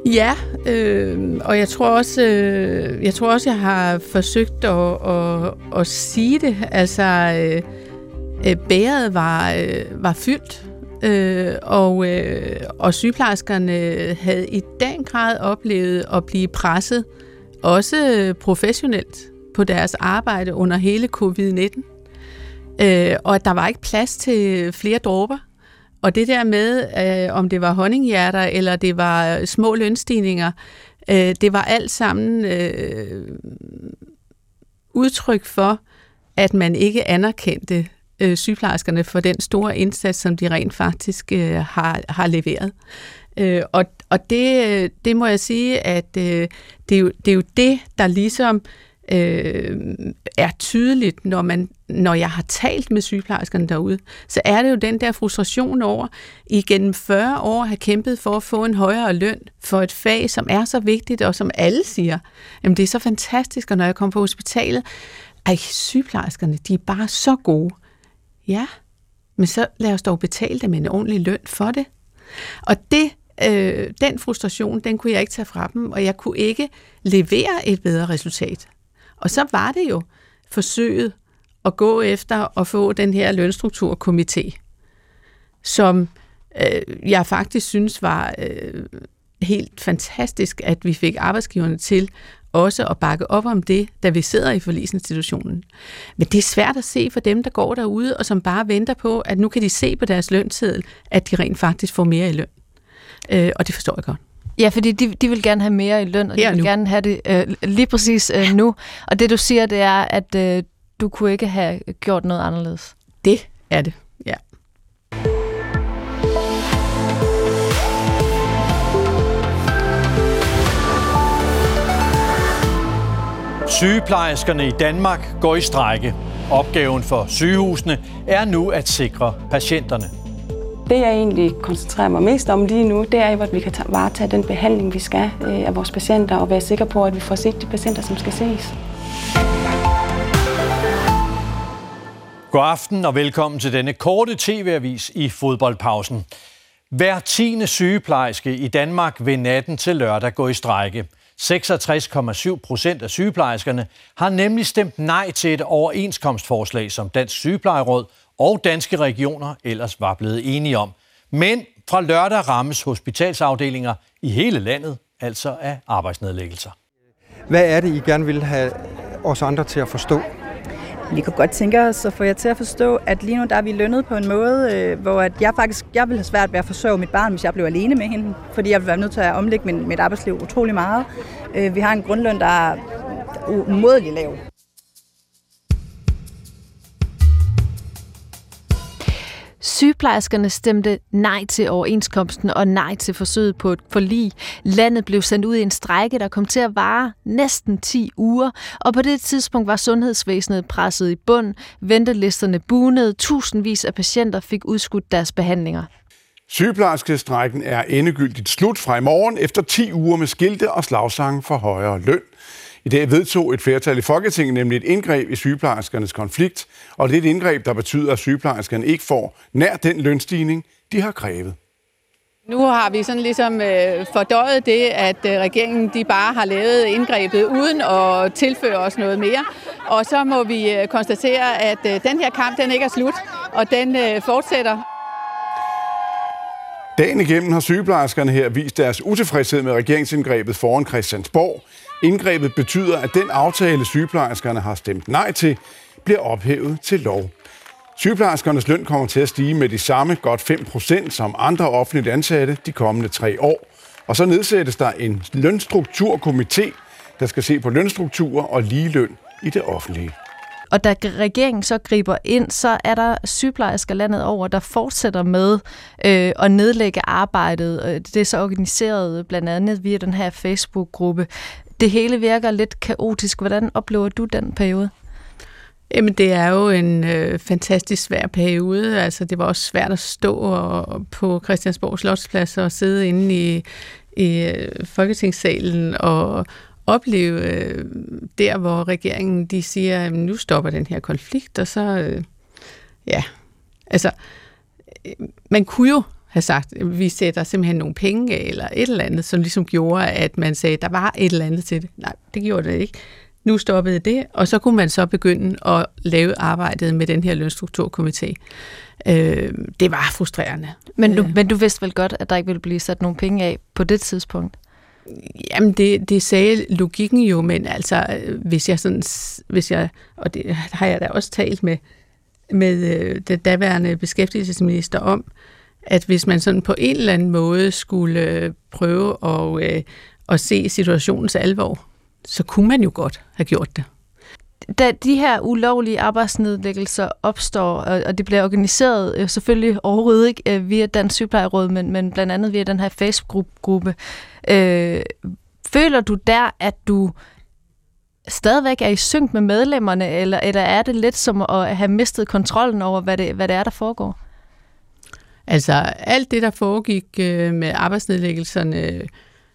B: Ja, øh, og jeg tror også, øh, jeg tror også, jeg har forsøgt at, at, at sige det. Altså, øh, øh bæret var, øh, var fyldt Øh, og, øh, og sygeplejerskerne havde i den grad oplevet at blive presset, også professionelt, på deres arbejde under hele covid-19. Øh, og at der var ikke plads til flere dråber. og det der med, øh, om det var honninghjerter eller det var små lønstigninger, øh, det var alt sammen øh, udtryk for, at man ikke anerkendte øh, sygeplejerskerne for den store indsats, som de rent faktisk øh, har, har leveret. Øh, og og det, det må jeg sige, at øh, det, er jo, det er jo det, der ligesom øh, er tydeligt, når, man, når jeg har talt med sygeplejerskerne derude, så er det jo den der frustration over, igennem gennem 40 år har kæmpet for at få en højere løn for et fag, som er så vigtigt, og som alle siger, jamen det er så fantastisk, og når jeg kommer på hospitalet, ej, sygeplejerskerne, de er bare så gode. Ja, men så lad os dog betale dem en ordentlig løn for det. Og det, øh, den frustration, den kunne jeg ikke tage fra dem, og jeg kunne ikke levere et bedre resultat. Og så var det jo forsøget at gå efter at få den her lønstrukturkomité, som øh, jeg faktisk synes var øh, helt fantastisk, at vi fik arbejdsgiverne til også at bakke op om det, da vi sidder i forlisinstitutionen. Men det er svært at se for dem, der går derude, og som bare venter på, at nu kan de se på deres lønseddel, at de rent faktisk får mere i løn. Øh, og det forstår jeg godt.
C: Ja, fordi de, de vil gerne have mere i løn, og de Her vil nu. gerne have det øh, lige præcis øh, nu. Og det du siger, det er, at øh, du kunne ikke have gjort noget anderledes.
B: Det er det, ja.
P: Sygeplejerskerne i Danmark går i strække. Opgaven for sygehusene er nu at sikre patienterne.
Q: Det, jeg egentlig koncentrerer mig mest om lige nu, det er, at vi kan varetage den behandling, vi skal øh, af vores patienter, og være sikre på, at vi får set de patienter, som skal ses.
P: God aften og velkommen til denne korte tv-avis i fodboldpausen. Hver tiende sygeplejerske i Danmark vil natten til lørdag gå i strække. 66,7 procent af sygeplejerskerne har nemlig stemt nej til et overenskomstforslag, som Dansk Sygeplejeråd og danske regioner ellers var blevet enige om. Men fra lørdag rammes hospitalsafdelinger i hele landet altså af arbejdsnedlæggelser.
R: Hvad er det, I gerne vil have os andre til at forstå?
H: Vi kunne godt tænke os at få jer til at forstå, at lige nu der er vi lønnet på en måde, øh, hvor at jeg faktisk jeg vil have svært ved at forsørge mit barn, hvis jeg blev alene med hende, fordi jeg vil være nødt til at omlægge mit, mit arbejdsliv utrolig meget. Øh, vi har en grundløn, der er umådelig lav.
C: Sygeplejerskerne stemte nej til overenskomsten og nej til forsøget på et forlig. Landet blev sendt ud i en strejke, der kom til at vare næsten 10 uger, og på det tidspunkt var sundhedsvæsenet presset i bund, ventelisterne bunede, tusindvis af patienter fik udskudt deres behandlinger.
S: Sygeplejerskestrækken er endegyldigt slut fra i morgen efter 10 uger med skilte og slagsange for højere løn. I dag vedtog et flertal i Folketinget nemlig et indgreb i sygeplejerskernes konflikt, og det er et indgreb, der betyder, at sygeplejerskerne ikke får nær den lønstigning, de har krævet.
B: Nu har vi sådan ligesom øh, fordøjet det, at øh, regeringen de bare har lavet indgrebet uden at tilføre os noget mere. Og så må vi øh, konstatere, at øh, den her kamp den ikke er slut, og den øh, fortsætter.
S: Dagen igennem har sygeplejerskerne her vist deres utilfredshed med regeringsindgrebet foran Christiansborg. Indgrebet betyder, at den aftale, sygeplejerskerne har stemt nej til, bliver ophævet til lov. Sygeplejerskernes løn kommer til at stige med de samme godt 5% som andre offentligt ansatte de kommende tre år. Og så nedsættes der en lønstrukturkomité, der skal se på lønstrukturer og ligeløn i det offentlige.
C: Og da regeringen så griber ind, så er der sygeplejersker landet over, der fortsætter med øh, at nedlægge arbejdet. Øh, det er så organiseret blandt andet via den her Facebook-gruppe. Det hele virker lidt kaotisk. Hvordan oplever du den periode?
B: Jamen, det er jo en øh, fantastisk svær periode. Altså, det var også svært at stå og, på Christiansborg Slottsplads og sidde inde i, i øh, Folketingssalen og opleve øh, der, hvor regeringen de siger, at nu stopper den her konflikt, og så, øh, ja, altså, øh, man kunne jo have sagt, vi sætter simpelthen nogle penge eller et eller andet, som ligesom gjorde, at man sagde, der var et eller andet til det. Nej, det gjorde det ikke. Nu stoppede det, og så kunne man så begynde at lave arbejdet med den her lønstrukturkomité. Øh, det var frustrerende.
C: Men du, øh. men du vidste vel godt, at der ikke ville blive sat nogle penge af på det tidspunkt?
B: Jamen, det, det sagde logikken jo, men altså, hvis jeg sådan, hvis jeg, og det har jeg da også talt med, med øh, den daværende beskæftigelsesminister om, at hvis man sådan på en eller anden måde skulle øh, prøve at, øh, at se situationens alvor, så kunne man jo godt have gjort det.
C: Da de her ulovlige arbejdsnedlæggelser opstår, og det bliver organiseret øh, selvfølgelig overhovedet ikke øh, via Dansk Sygeplejeråd, men, men blandt andet via den her Facebook-gruppe, øh, føler du der, at du stadigvæk er i synk med medlemmerne, eller, eller er det lidt som at have mistet kontrollen over, hvad det, hvad det er, der foregår?
B: Altså alt det, der foregik øh, med arbejdsnedlæggelserne,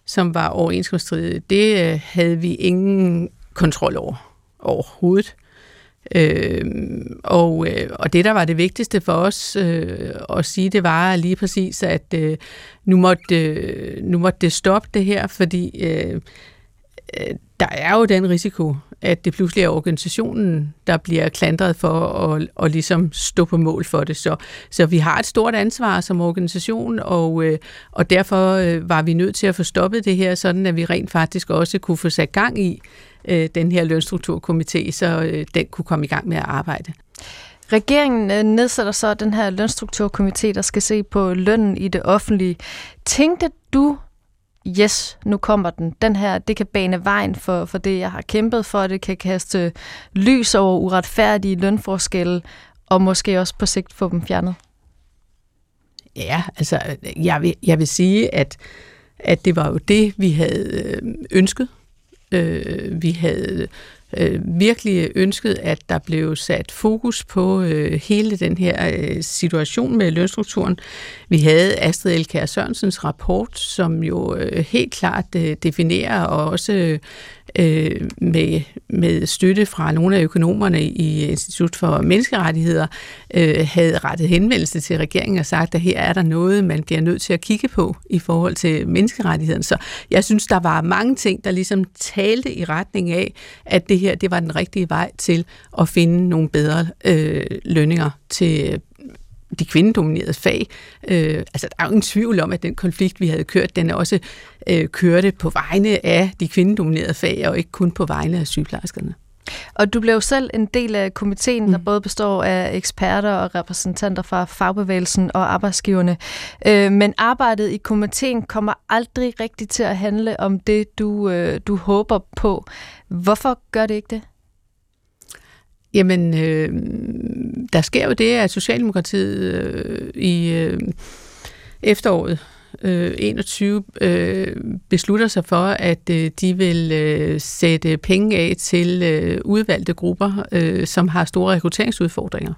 B: som var overenskomststridige, det øh, havde vi ingen kontrol over overhovedet. Øh, og, øh, og det, der var det vigtigste for os øh, at sige, det var lige præcis, at øh, nu, måtte, øh, nu måtte det stoppe det her, fordi øh, øh, der er jo den risiko, at det pludselig er organisationen, der bliver klandret for at, at ligesom stå på mål for det. Så, så vi har et stort ansvar som organisation, og, øh, og derfor øh, var vi nødt til at få stoppet det her, sådan at vi rent faktisk også kunne få sat gang i øh, den her lønstrukturkomité, så den kunne komme i gang med at arbejde.
C: Regeringen nedsætter så den her lønstrukturkomité, der skal se på lønnen i det offentlige. Tænkte du, yes, nu kommer den. Den her, det kan bane vejen for, for det, jeg har kæmpet for. Det kan kaste lys over uretfærdige lønforskelle, og måske også på sigt få dem fjernet.
B: Ja, altså, jeg vil, jeg vil sige, at, at det var jo det, vi havde øh, ønsket. Øh, vi havde øh, virkelig ønsket, at der blev sat fokus på øh, hele den her øh, situation med lønstrukturen. Vi havde Astrid Elkær Sørensens rapport, som jo øh, helt klart øh, definerer og også øh, med, med støtte fra nogle af økonomerne i Institut for Menneskerettigheder, øh, havde rettet henvendelse til regeringen og sagt, at her er der noget, man bliver nødt til at kigge på i forhold til menneskerettigheden. Så jeg synes, der var mange ting, der ligesom talte i retning af, at det her det var den rigtige vej til at finde nogle bedre øh, lønninger til de kvindedominerede fag. Øh, altså, der er jo ingen tvivl om, at den konflikt, vi havde kørt, den også øh, kørte på vegne af de kvindedominerede fag, og ikke kun på vegne af sygeplejerskerne.
C: Og du blev selv en del af komiteen, mm. der både består af eksperter og repræsentanter fra fagbevægelsen og arbejdsgiverne. Øh, men arbejdet i komiteen kommer aldrig rigtigt til at handle om det, du, øh, du håber på. Hvorfor gør det ikke det?
B: Jamen, øh, der sker jo det, at Socialdemokratiet øh, i øh, efteråret øh, 21 øh, beslutter sig for, at øh, de vil øh, sætte penge af til øh, udvalgte grupper, øh, som har store rekrutteringsudfordringer.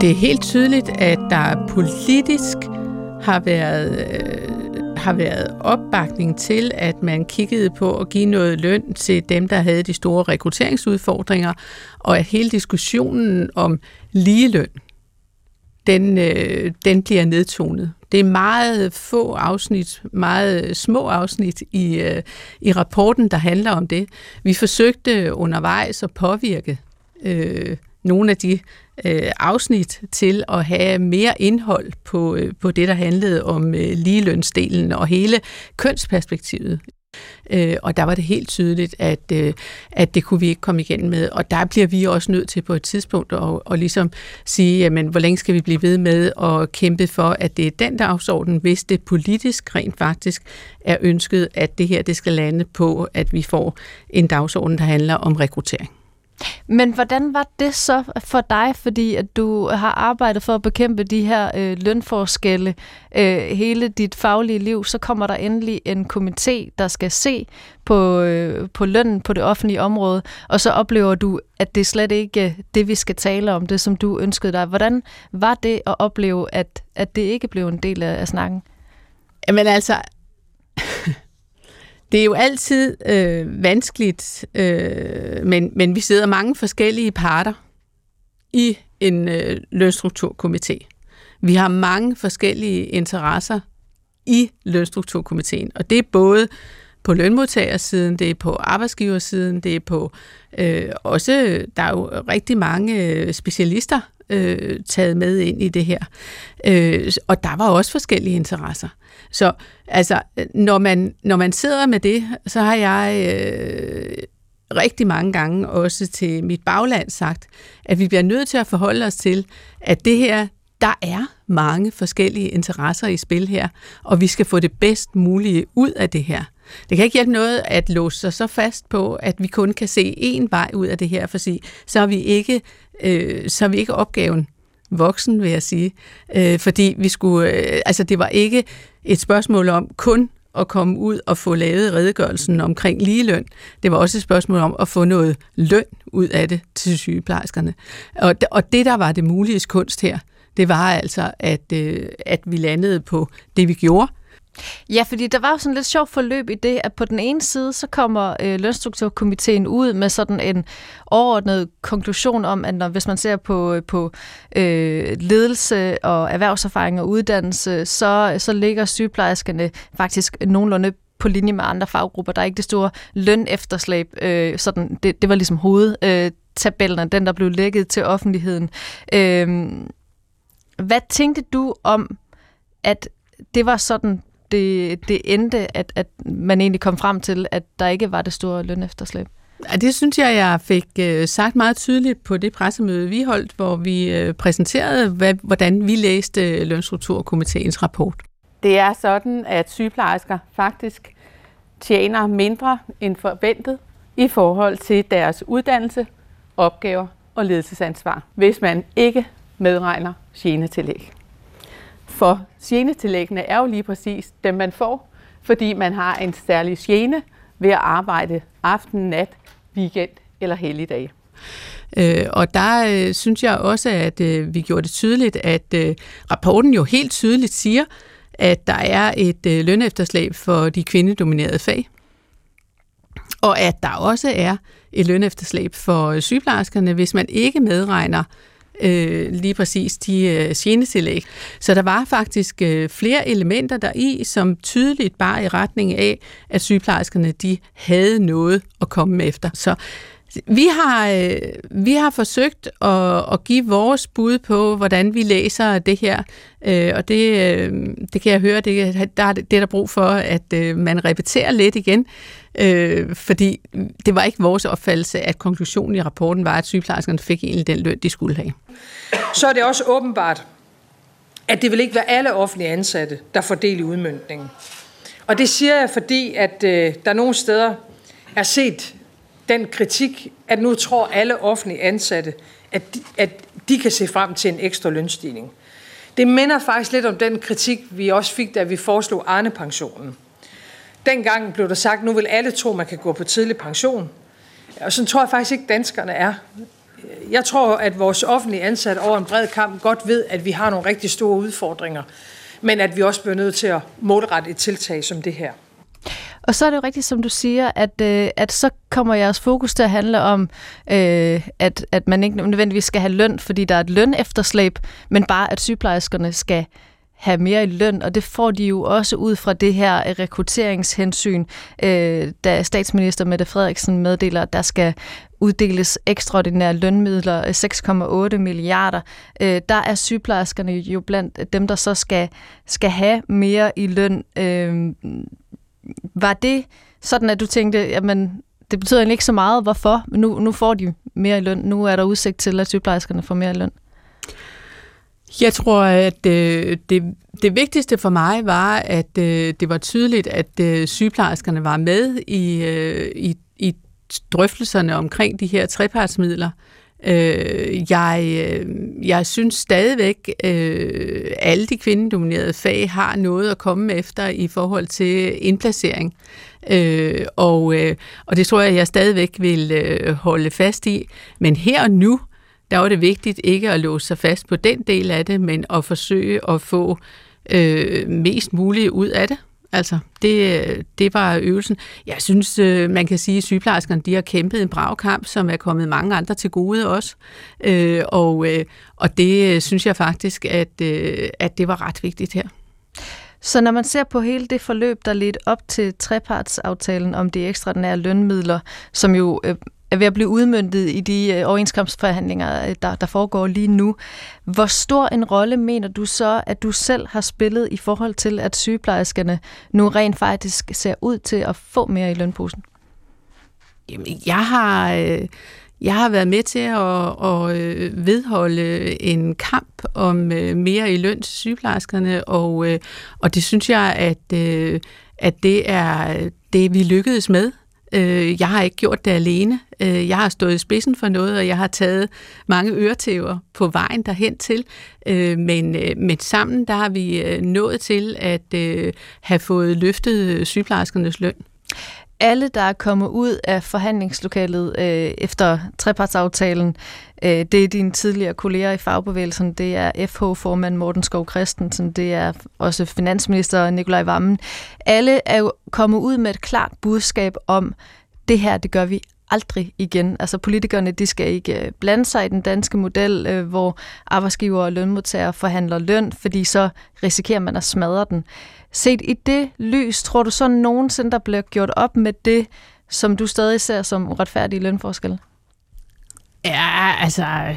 B: Det er helt tydeligt, at der politisk har været, øh, har været opbakning til, at man kiggede på at give noget løn til dem, der havde de store rekrutteringsudfordringer, og at hele diskussionen om ligeløn, den, øh, den bliver nedtonet. Det er meget få afsnit, meget små afsnit i, øh, i rapporten, der handler om det. Vi forsøgte undervejs at påvirke øh, nogle af de øh, afsnit til at have mere indhold på, øh, på det, der handlede om øh, ligelønsdelen og hele kønsperspektivet. Øh, og der var det helt tydeligt, at, øh, at det kunne vi ikke komme igen med. Og der bliver vi også nødt til på et tidspunkt at, at ligesom sige, jamen, hvor længe skal vi blive ved med at kæmpe for, at det er den dagsorden, hvis det politisk rent faktisk er ønsket, at det her det skal lande på, at vi får en dagsorden, der handler om rekruttering.
C: Men hvordan var det så for dig, fordi at du har arbejdet for at bekæmpe de her øh, lønforskelle øh, hele dit faglige liv, så kommer der endelig en komité, der skal se på, øh, på lønnen på det offentlige område, og så oplever du, at det er slet ikke øh, det, vi skal tale om, det som du ønskede dig. Hvordan var det at opleve, at, at det ikke blev en del af, af snakken?
B: Jamen altså, <laughs> det er jo altid øh, vanskeligt, øh, men, men vi sidder mange forskellige parter i en øh, lønstrukturkomité. Vi har mange forskellige interesser i lønstrukturkomiteen, og det er både på lønmodtagersiden, det er på arbejdsgiversiden, det er på øh, også, der er jo rigtig mange øh, specialister øh, taget med ind i det her. Øh, og der var også forskellige interesser. Så altså, når man, når man sidder med det, så har jeg øh, rigtig mange gange også til mit bagland sagt, at vi bliver nødt til at forholde os til, at det her, der er mange forskellige interesser i spil her, og vi skal få det bedst mulige ud af det her. Det kan ikke hjælpe noget at låse sig så fast på, at vi kun kan se én vej ud af det her, for sig, så er vi ikke, øh, så er vi ikke opgaven voksen, vil jeg sige. Øh, fordi vi skulle, øh, altså det var ikke et spørgsmål om kun at komme ud og få lavet redegørelsen omkring ligeløn. Det var også et spørgsmål om at få noget løn ud af det til sygeplejerskerne. Og, og det, der var det mulige kunst her, det var altså, at, øh, at vi landede på det, vi gjorde,
C: Ja, fordi der var jo sådan lidt sjovt forløb i det, at på den ene side, så kommer øh, lønstrukturkomiteen ud med sådan en overordnet konklusion om, at når, hvis man ser på, øh, på øh, ledelse og erhvervserfaring og uddannelse, så, så ligger sygeplejerskerne faktisk nogenlunde på linje med andre faggrupper. Der er ikke det store lønefterslæb. Øh, sådan, det, det var ligesom hovedtabellen, øh, den der blev lækket til offentligheden. Øh, hvad tænkte du om, at det var sådan det, det endte, at, at man egentlig kom frem til, at der ikke var det store lønefterslæb?
B: Ja, det synes jeg, jeg fik øh, sagt meget tydeligt på det pressemøde, vi holdt, hvor vi øh, præsenterede, hvad, hvordan vi læste Lønstrukturkomiteens rapport.
T: Det er sådan, at sygeplejersker faktisk tjener mindre end forventet i forhold til deres uddannelse, opgaver og ledelsesansvar, hvis man ikke medregner genetillæg. For genetillæggene er jo lige præcis dem, man får, fordi man har en særlig gene ved at arbejde aften, nat, weekend eller helligdag.
B: Øh, og der øh, synes jeg også, at øh, vi gjorde det tydeligt, at øh, rapporten jo helt tydeligt siger, at der er et øh, lønefterslæb for de kvindedominerede fag, og at der også er et lønefterslæb for øh, sygeplejerskerne, hvis man ikke medregner øh, Øh, lige præcis de øh, genetillæg. Så der var faktisk øh, flere elementer der i, som tydeligt bare i retning af, at sygeplejerskerne de havde noget at komme efter. Så vi har, øh, vi har forsøgt at, at give vores bud på, hvordan vi læser det her, øh, og det, øh, det kan jeg høre, det, der er det der brug for, at øh, man repeterer lidt igen, øh, fordi det var ikke vores opfattelse, at konklusionen i rapporten var, at sygeplejerskerne fik egentlig den løn, de skulle have.
U: Så er det også åbenbart, at det vil ikke være alle offentlige ansatte, der får del i udmyndningen. Og det siger jeg, fordi at øh, der nogle steder er set den kritik, at nu tror alle offentlige ansatte, at de, at de kan se frem til en ekstra lønstigning. Det minder faktisk lidt om den kritik, vi også fik, da vi foreslog Arne-pensionen. Dengang blev der sagt, nu vil alle tro, man kan gå på tidlig pension. Og sådan tror jeg faktisk ikke, danskerne er. Jeg tror, at vores offentlige ansatte over en bred kamp godt ved, at vi har nogle rigtig store udfordringer, men at vi også bliver nødt til at målrette et tiltag som det her.
C: Og så er det jo rigtigt, som du siger, at, øh, at så kommer jeres fokus til at handle om, øh, at, at man ikke nødvendigvis skal have løn, fordi der er et løn efterslæb, men bare at sygeplejerskerne skal have mere i løn, og det får de jo også ud fra det her øh, rekrutteringshensyn, øh, da statsminister Mette Frederiksen meddeler, at der skal uddeles ekstraordinære lønmidler, øh, 6,8 milliarder. Øh, der er sygeplejerskerne jo blandt dem, der så skal, skal have mere i løn. Øh, var det sådan, at du tænkte, jamen, det betyder egentlig ikke så meget, hvorfor? Nu, nu får de mere i løn. Nu er der udsigt til, at sygeplejerskerne får mere i løn.
B: Jeg tror, at øh, det, det vigtigste for mig var, at øh, det var tydeligt, at øh, sygeplejerskerne var med i, øh, i, i drøftelserne omkring de her trepartsmidler. Øh, jeg, øh, jeg synes stadigvæk, øh, alle de kvindedominerede fag har noget at komme efter i forhold til indplacering. Øh, og, øh, og det tror jeg, jeg stadigvæk vil øh, holde fast i. Men her og nu, der var det vigtigt ikke at låse sig fast på den del af det, men at forsøge at få øh, mest muligt ud af det. Altså, det, det var øvelsen. Jeg synes, øh, man kan sige, at sygeplejerskerne de har kæmpet en brav kamp, som er kommet mange andre til gode også. Øh, og, øh, og det øh, synes jeg faktisk, at, at det var ret vigtigt her.
C: Så når man ser på hele det forløb, der ledte op til trepartsaftalen om de ekstraordinære lønmidler, som jo er ved at blive udmyndtet i de øh, overenskomstforhandlinger, øh, der, der foregår lige nu. Hvor stor en rolle mener du så, at du selv har spillet i forhold til, at sygeplejerskerne nu rent faktisk ser ud til at få mere i lønposen?
B: Jamen, jeg har... Øh jeg har været med til at, at øh, vedholde en kamp om mere i løn til sygeplejerskerne, og, og det synes jeg, at, at det er det, vi lykkedes med. Øh, Jeg har ikke gjort det alene. Øh, jeg har stået i spidsen for noget, og jeg har taget mange øretæver på vejen derhen til. Øh, men, øh, men sammen der har vi nået til at have fået løftet sygeplejerskernes løn
C: alle, der er kommet ud af forhandlingslokalet øh, efter trepartsaftalen, øh, det er dine tidligere kolleger i fagbevægelsen, det er FH-formand Morten Skov Christensen, det er også finansminister Nikolaj Vammen. Alle er jo kommet ud med et klart budskab om, det her, det gør vi aldrig igen. Altså politikerne, de skal ikke øh, blande sig i den danske model, øh, hvor arbejdsgiver og lønmodtagere forhandler løn, fordi så risikerer man at smadre den. Set i det lys, tror du så nogensinde, der bliver gjort op med det, som du stadig ser som uretfærdige lønforskelle?
B: Ja, altså... <laughs>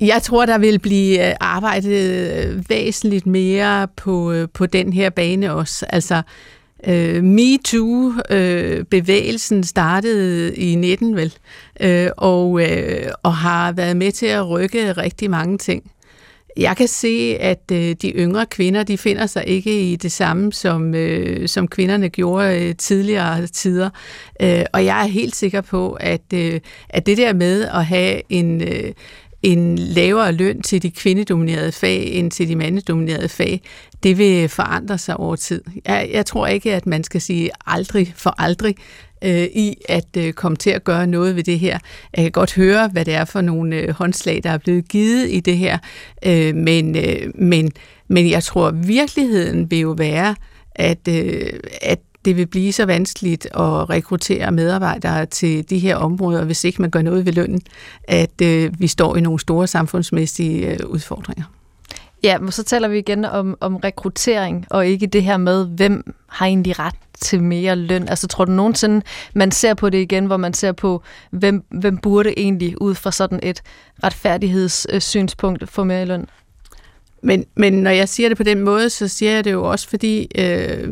B: Jeg tror, der vil blive øh, arbejdet øh, væsentligt mere på, øh, på den her bane også. Altså, Øh, MeToo-bevægelsen øh, startede i 19 vel, øh, og, øh, og har været med til at rykke rigtig mange ting. Jeg kan se, at øh, de yngre kvinder, de finder sig ikke i det samme, som, øh, som kvinderne gjorde øh, tidligere tider. Øh, og jeg er helt sikker på, at, øh, at det der med at have en, øh, en lavere løn til de kvindedominerede fag end til de mandedominerede fag, det vil forandre sig over tid. Jeg, jeg tror ikke, at man skal sige aldrig for aldrig øh, i at øh, komme til at gøre noget ved det her. Jeg kan godt høre, hvad det er for nogle øh, håndslag, der er blevet givet i det her, øh, men, øh, men, men jeg tror, at virkeligheden vil jo være, at, øh, at det vil blive så vanskeligt at rekruttere medarbejdere til de her områder, hvis ikke man gør noget ved lønnen, at øh, vi står i nogle store samfundsmæssige øh, udfordringer.
C: Ja, men så taler vi igen om, om rekruttering, og ikke det her med, hvem har egentlig ret til mere løn. Altså tror du nogensinde, man ser på det igen, hvor man ser på, hvem, hvem burde egentlig ud fra sådan et retfærdighedssynspunkt få mere i løn?
B: Men, men når jeg siger det på den måde, så siger jeg det jo også, fordi øh,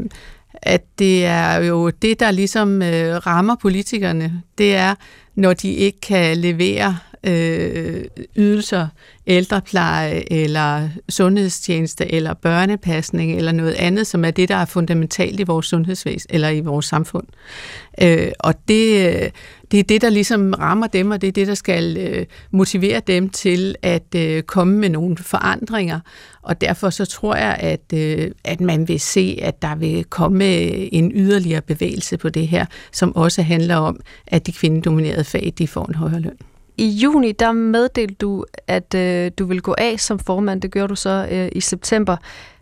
B: at det er jo det, der ligesom øh, rammer politikerne. Det er, når de ikke kan levere øh, ydelser, ældrepleje eller sundhedstjeneste eller børnepasning eller noget andet, som er det, der er fundamentalt i vores sundhedsvæsen eller i vores samfund. Øh, og det, øh, det er det, der ligesom rammer dem, og det er det, der skal øh, motivere dem til at øh, komme med nogle forandringer. Og derfor så tror jeg, at, øh, at man vil se, at der vil komme øh, en yderligere bevægelse på det her, som også handler om, at de kvindedominerede fag de får en højere løn.
C: I juni, der meddelte du, at øh, du vil gå af som formand. Det gjorde du så øh, i september.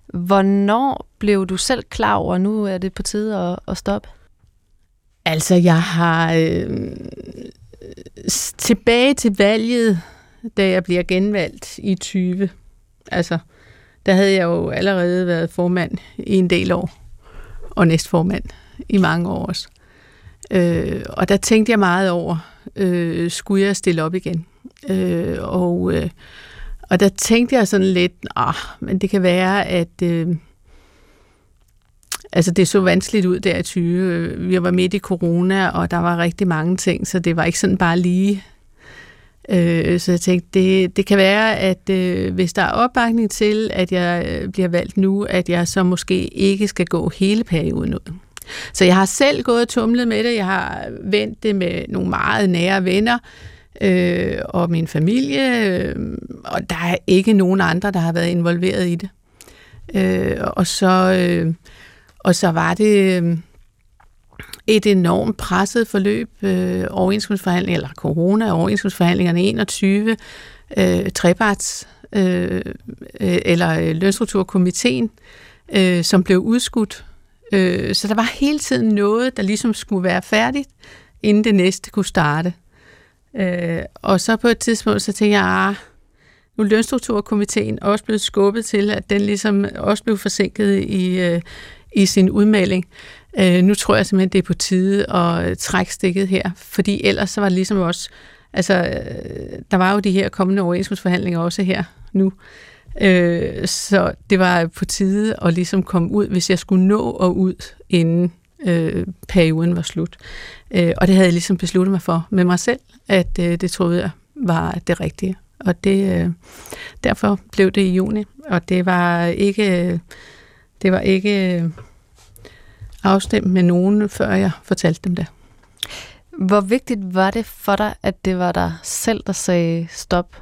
C: Hvornår blev du selv klar over, at nu er det på tide at, at stoppe?
B: Altså, jeg har øh, tilbage til valget, da jeg bliver genvalgt i 20. Altså, der havde jeg jo allerede været formand i en del år, og næstformand i mange år også. Øh, og der tænkte jeg meget over, øh, skulle jeg stille op igen? Øh, og, øh, og der tænkte jeg sådan lidt, ah, men det kan være, at øh, altså det så vanskeligt ud der i 20. Vi var midt i corona, og der var rigtig mange ting, så det var ikke sådan bare lige. Øh, så jeg tænkte, det, det kan være, at øh, hvis der er opbakning til, at jeg øh, bliver valgt nu, at jeg så måske ikke skal gå hele perioden ud. Så jeg har selv gået og tumlet med det. Jeg har vendt det med nogle meget nære venner øh, og min familie, øh, og der er ikke nogen andre, der har været involveret i det. Øh, og så øh, og så var det øh, et enormt presset forløb, øh, overenskomstforhandlinger, eller corona, overenskomstforhandlingerne 21, øh, treparts, øh, øh eller øh, lønstrukturkomiteen, øh, som blev udskudt Øh, så der var hele tiden noget, der ligesom skulle være færdigt, inden det næste kunne starte. Øh, og så på et tidspunkt, så tænkte jeg, ah, nu er lønstrukturkomiteen også blevet skubbet til, at den ligesom også blev forsinket i, øh, i sin udmelding. Øh, nu tror jeg simpelthen, det er på tide at trække stikket her, fordi ellers så var det ligesom også, altså øh, der var jo de her kommende overenskomstforhandlinger også her nu, øh, så det var på tide at ligesom komme ud, hvis jeg skulle nå og ud, inden øh, perioden var slut. Øh, og det havde jeg ligesom besluttet mig for med mig selv, at øh, det troede jeg var det rigtige. Og det, øh, derfor blev det i juni, og det var ikke, det var ikke afstemt med nogen, før jeg fortalte dem det.
C: Hvor vigtigt var det for dig, at det var dig selv, der sagde stop?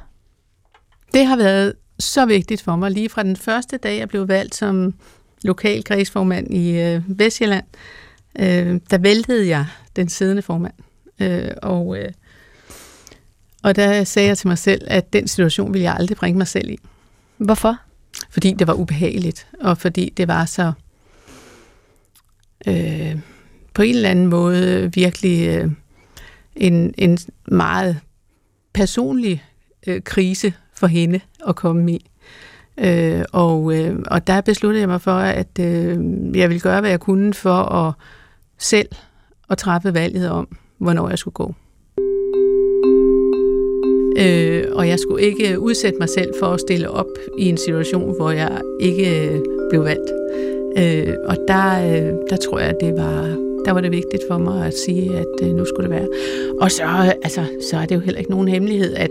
B: Det har været så vigtigt for mig. Lige fra den første dag, jeg blev valgt som lokal kredsformand i øh, Vestjylland, øh, der væltede jeg den siddende formand. Øh, og, øh, og der sagde jeg til mig selv, at den situation ville jeg aldrig bringe mig selv i.
C: Hvorfor?
B: Fordi det var ubehageligt, og fordi det var så øh, på en eller anden måde virkelig øh, en, en meget personlig øh, krise for hende at komme i. Øh, og, øh, og der besluttede jeg mig for, at øh, jeg ville gøre, hvad jeg kunne for at selv at træffe valget om, hvornår jeg skulle gå. Øh, og jeg skulle ikke udsætte mig selv for at stille op i en situation, hvor jeg ikke øh, blev valgt. Øh, og der, øh, der tror jeg, det var, der var det vigtigt for mig at sige, at øh, nu skulle det være. Og så, øh, altså, så er det jo heller ikke nogen hemmelighed, at,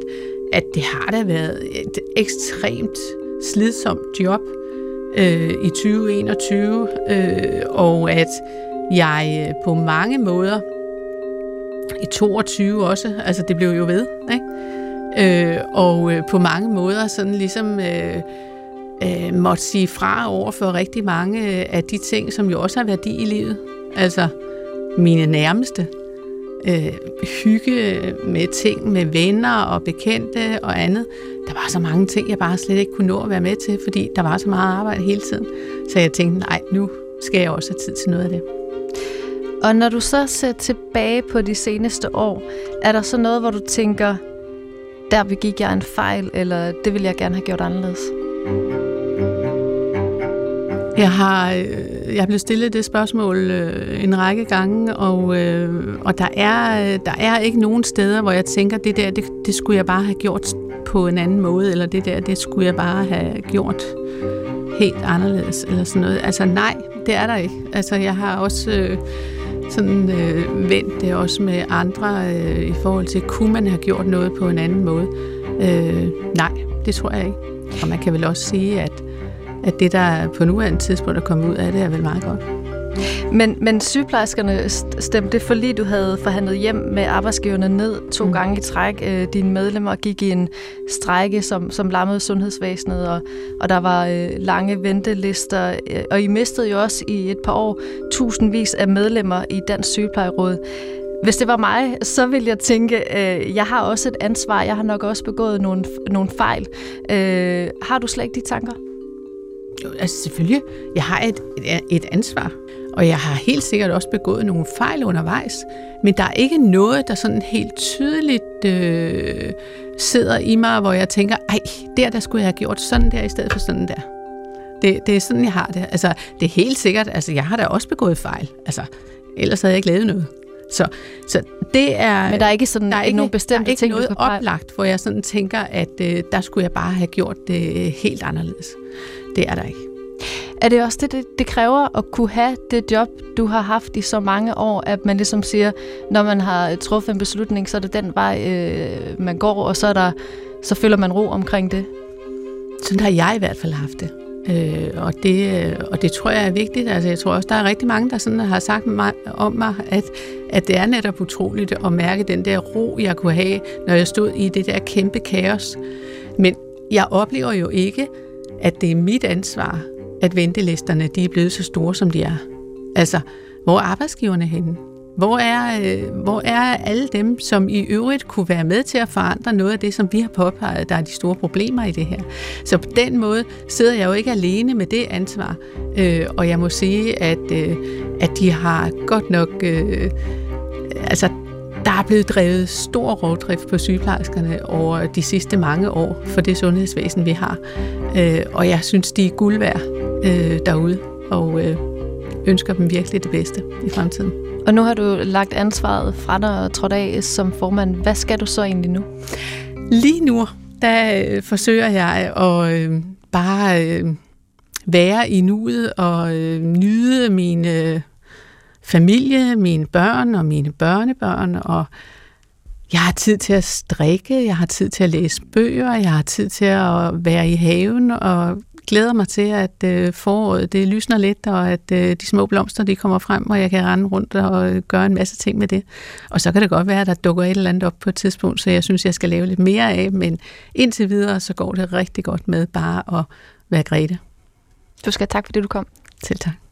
B: at det har da været et ekstremt slidsomt job øh, i 2021, øh, og at jeg øh, på mange måder, i 22 også, altså det blev jo ved, ikke? Øh, og øh, på mange måder sådan ligesom øh, øh, måtte sige fra over for rigtig mange af de ting, som jo også har værdi i livet. Altså mine nærmeste. Øh, hygge med ting med venner og bekendte og andet. Der var så mange ting, jeg bare slet ikke kunne nå at være med til, fordi der var så meget arbejde hele tiden. Så jeg tænkte, nej, nu skal jeg også have tid til noget af det.
C: Og når du så ser tilbage på de seneste år, er der så noget, hvor du tænker, der begik jeg en fejl, eller det vil jeg gerne have gjort anderledes?
B: Jeg har øh, jeg er blevet stillet det spørgsmål øh, en række gange, og, øh, og der, er, der er ikke nogen steder, hvor jeg tænker, det der, det, det skulle jeg bare have gjort på en anden måde, eller det der, det skulle jeg bare have gjort helt anderledes, eller sådan noget. Altså nej, det er der ikke. Altså jeg har også... Øh, sådan øh, vendt det også med andre øh, i forhold til, kunne man have gjort noget på en anden måde? Øh, nej, det tror jeg ikke. Og man kan vel også sige, at, at det, der på nuværende tidspunkt er kommet ud af det, er vel meget godt.
C: Men, men sygeplejerskerne stemte det lige du havde forhandlet hjem med arbejdsgiverne ned to mm. gange i træk. Øh, dine medlemmer gik i en strejke, som, som lammede sundhedsvæsenet, og, og der var øh, lange ventelister. Øh, og I mistede jo også i et par år tusindvis af medlemmer i Dansk Sygeplejeråd. Hvis det var mig, så ville jeg tænke, øh, jeg har også et ansvar. Jeg har nok også begået nogle, nogle fejl. Øh, har du slet ikke de tanker?
B: Jo, altså selvfølgelig. Jeg har et, et, et ansvar. Og jeg har helt sikkert også begået nogle fejl undervejs, men der er ikke noget, der sådan helt tydeligt øh, sidder i mig, hvor jeg tænker, ej, der, der skulle jeg have gjort sådan der, i stedet for sådan der. Det, det er sådan, jeg har det. Altså, det er helt sikkert, altså, jeg har da også begået fejl. Altså, ellers havde jeg ikke lavet noget. Så, så det er...
C: Men der er ikke sådan
B: der er ikke,
C: nogle bestemte
B: der er ikke
C: ting,
B: noget oplagt, hvor jeg sådan tænker, at øh, der skulle jeg bare have gjort det helt anderledes. Det er der ikke.
C: Er det også det, det, det kræver at kunne have det job, du har haft i så mange år, at man ligesom siger, når man har truffet en beslutning, så er det den vej, øh, man går, og så, er der, så føler man ro omkring det?
B: Sådan har jeg i hvert fald haft det. Øh, og, det øh, og det tror jeg er vigtigt. Altså, jeg tror også, der er rigtig mange, der sådan har sagt mig, om mig, at, at det er netop utroligt at mærke den der ro, jeg kunne have, når jeg stod i det der kæmpe kaos. Men jeg oplever jo ikke, at det er mit ansvar at ventelisterne de er blevet så store, som de er. Altså, hvor er arbejdsgiverne henne? Hvor er, øh, hvor er alle dem, som i øvrigt kunne være med til at forandre noget af det, som vi har påpeget, der er de store problemer i det her? Så på den måde sidder jeg jo ikke alene med det ansvar. Øh, og jeg må sige, at, øh, at de har godt nok... Øh, altså, der er blevet drevet stor rovdrift på sygeplejerskerne over de sidste mange år for det sundhedsvæsen, vi har. Øh, og jeg synes, de er guld værd øh, derude. Og øh, ønsker dem virkelig det bedste i fremtiden.
C: Og nu har du lagt ansvaret fra dig og trådt af som formand. Hvad skal du så egentlig nu?
B: Lige nu, der øh, forsøger jeg at øh, bare øh, være i nuet og øh, nyde min øh, familie, mine børn og mine børnebørn. Og jeg har tid til at strikke, jeg har tid til at læse bøger, jeg har tid til at være i haven og glæder mig til, at øh, foråret det lysner lidt, og at øh, de små blomster de kommer frem, og jeg kan rende rundt og øh, gøre en masse ting med det. Og så kan det godt være, at der dukker et eller andet op på et tidspunkt, så jeg synes, jeg skal lave lidt mere af, men indtil videre, så går det rigtig godt med bare at være Grete.
C: Du skal have tak, fordi du kom.
B: Selv tak.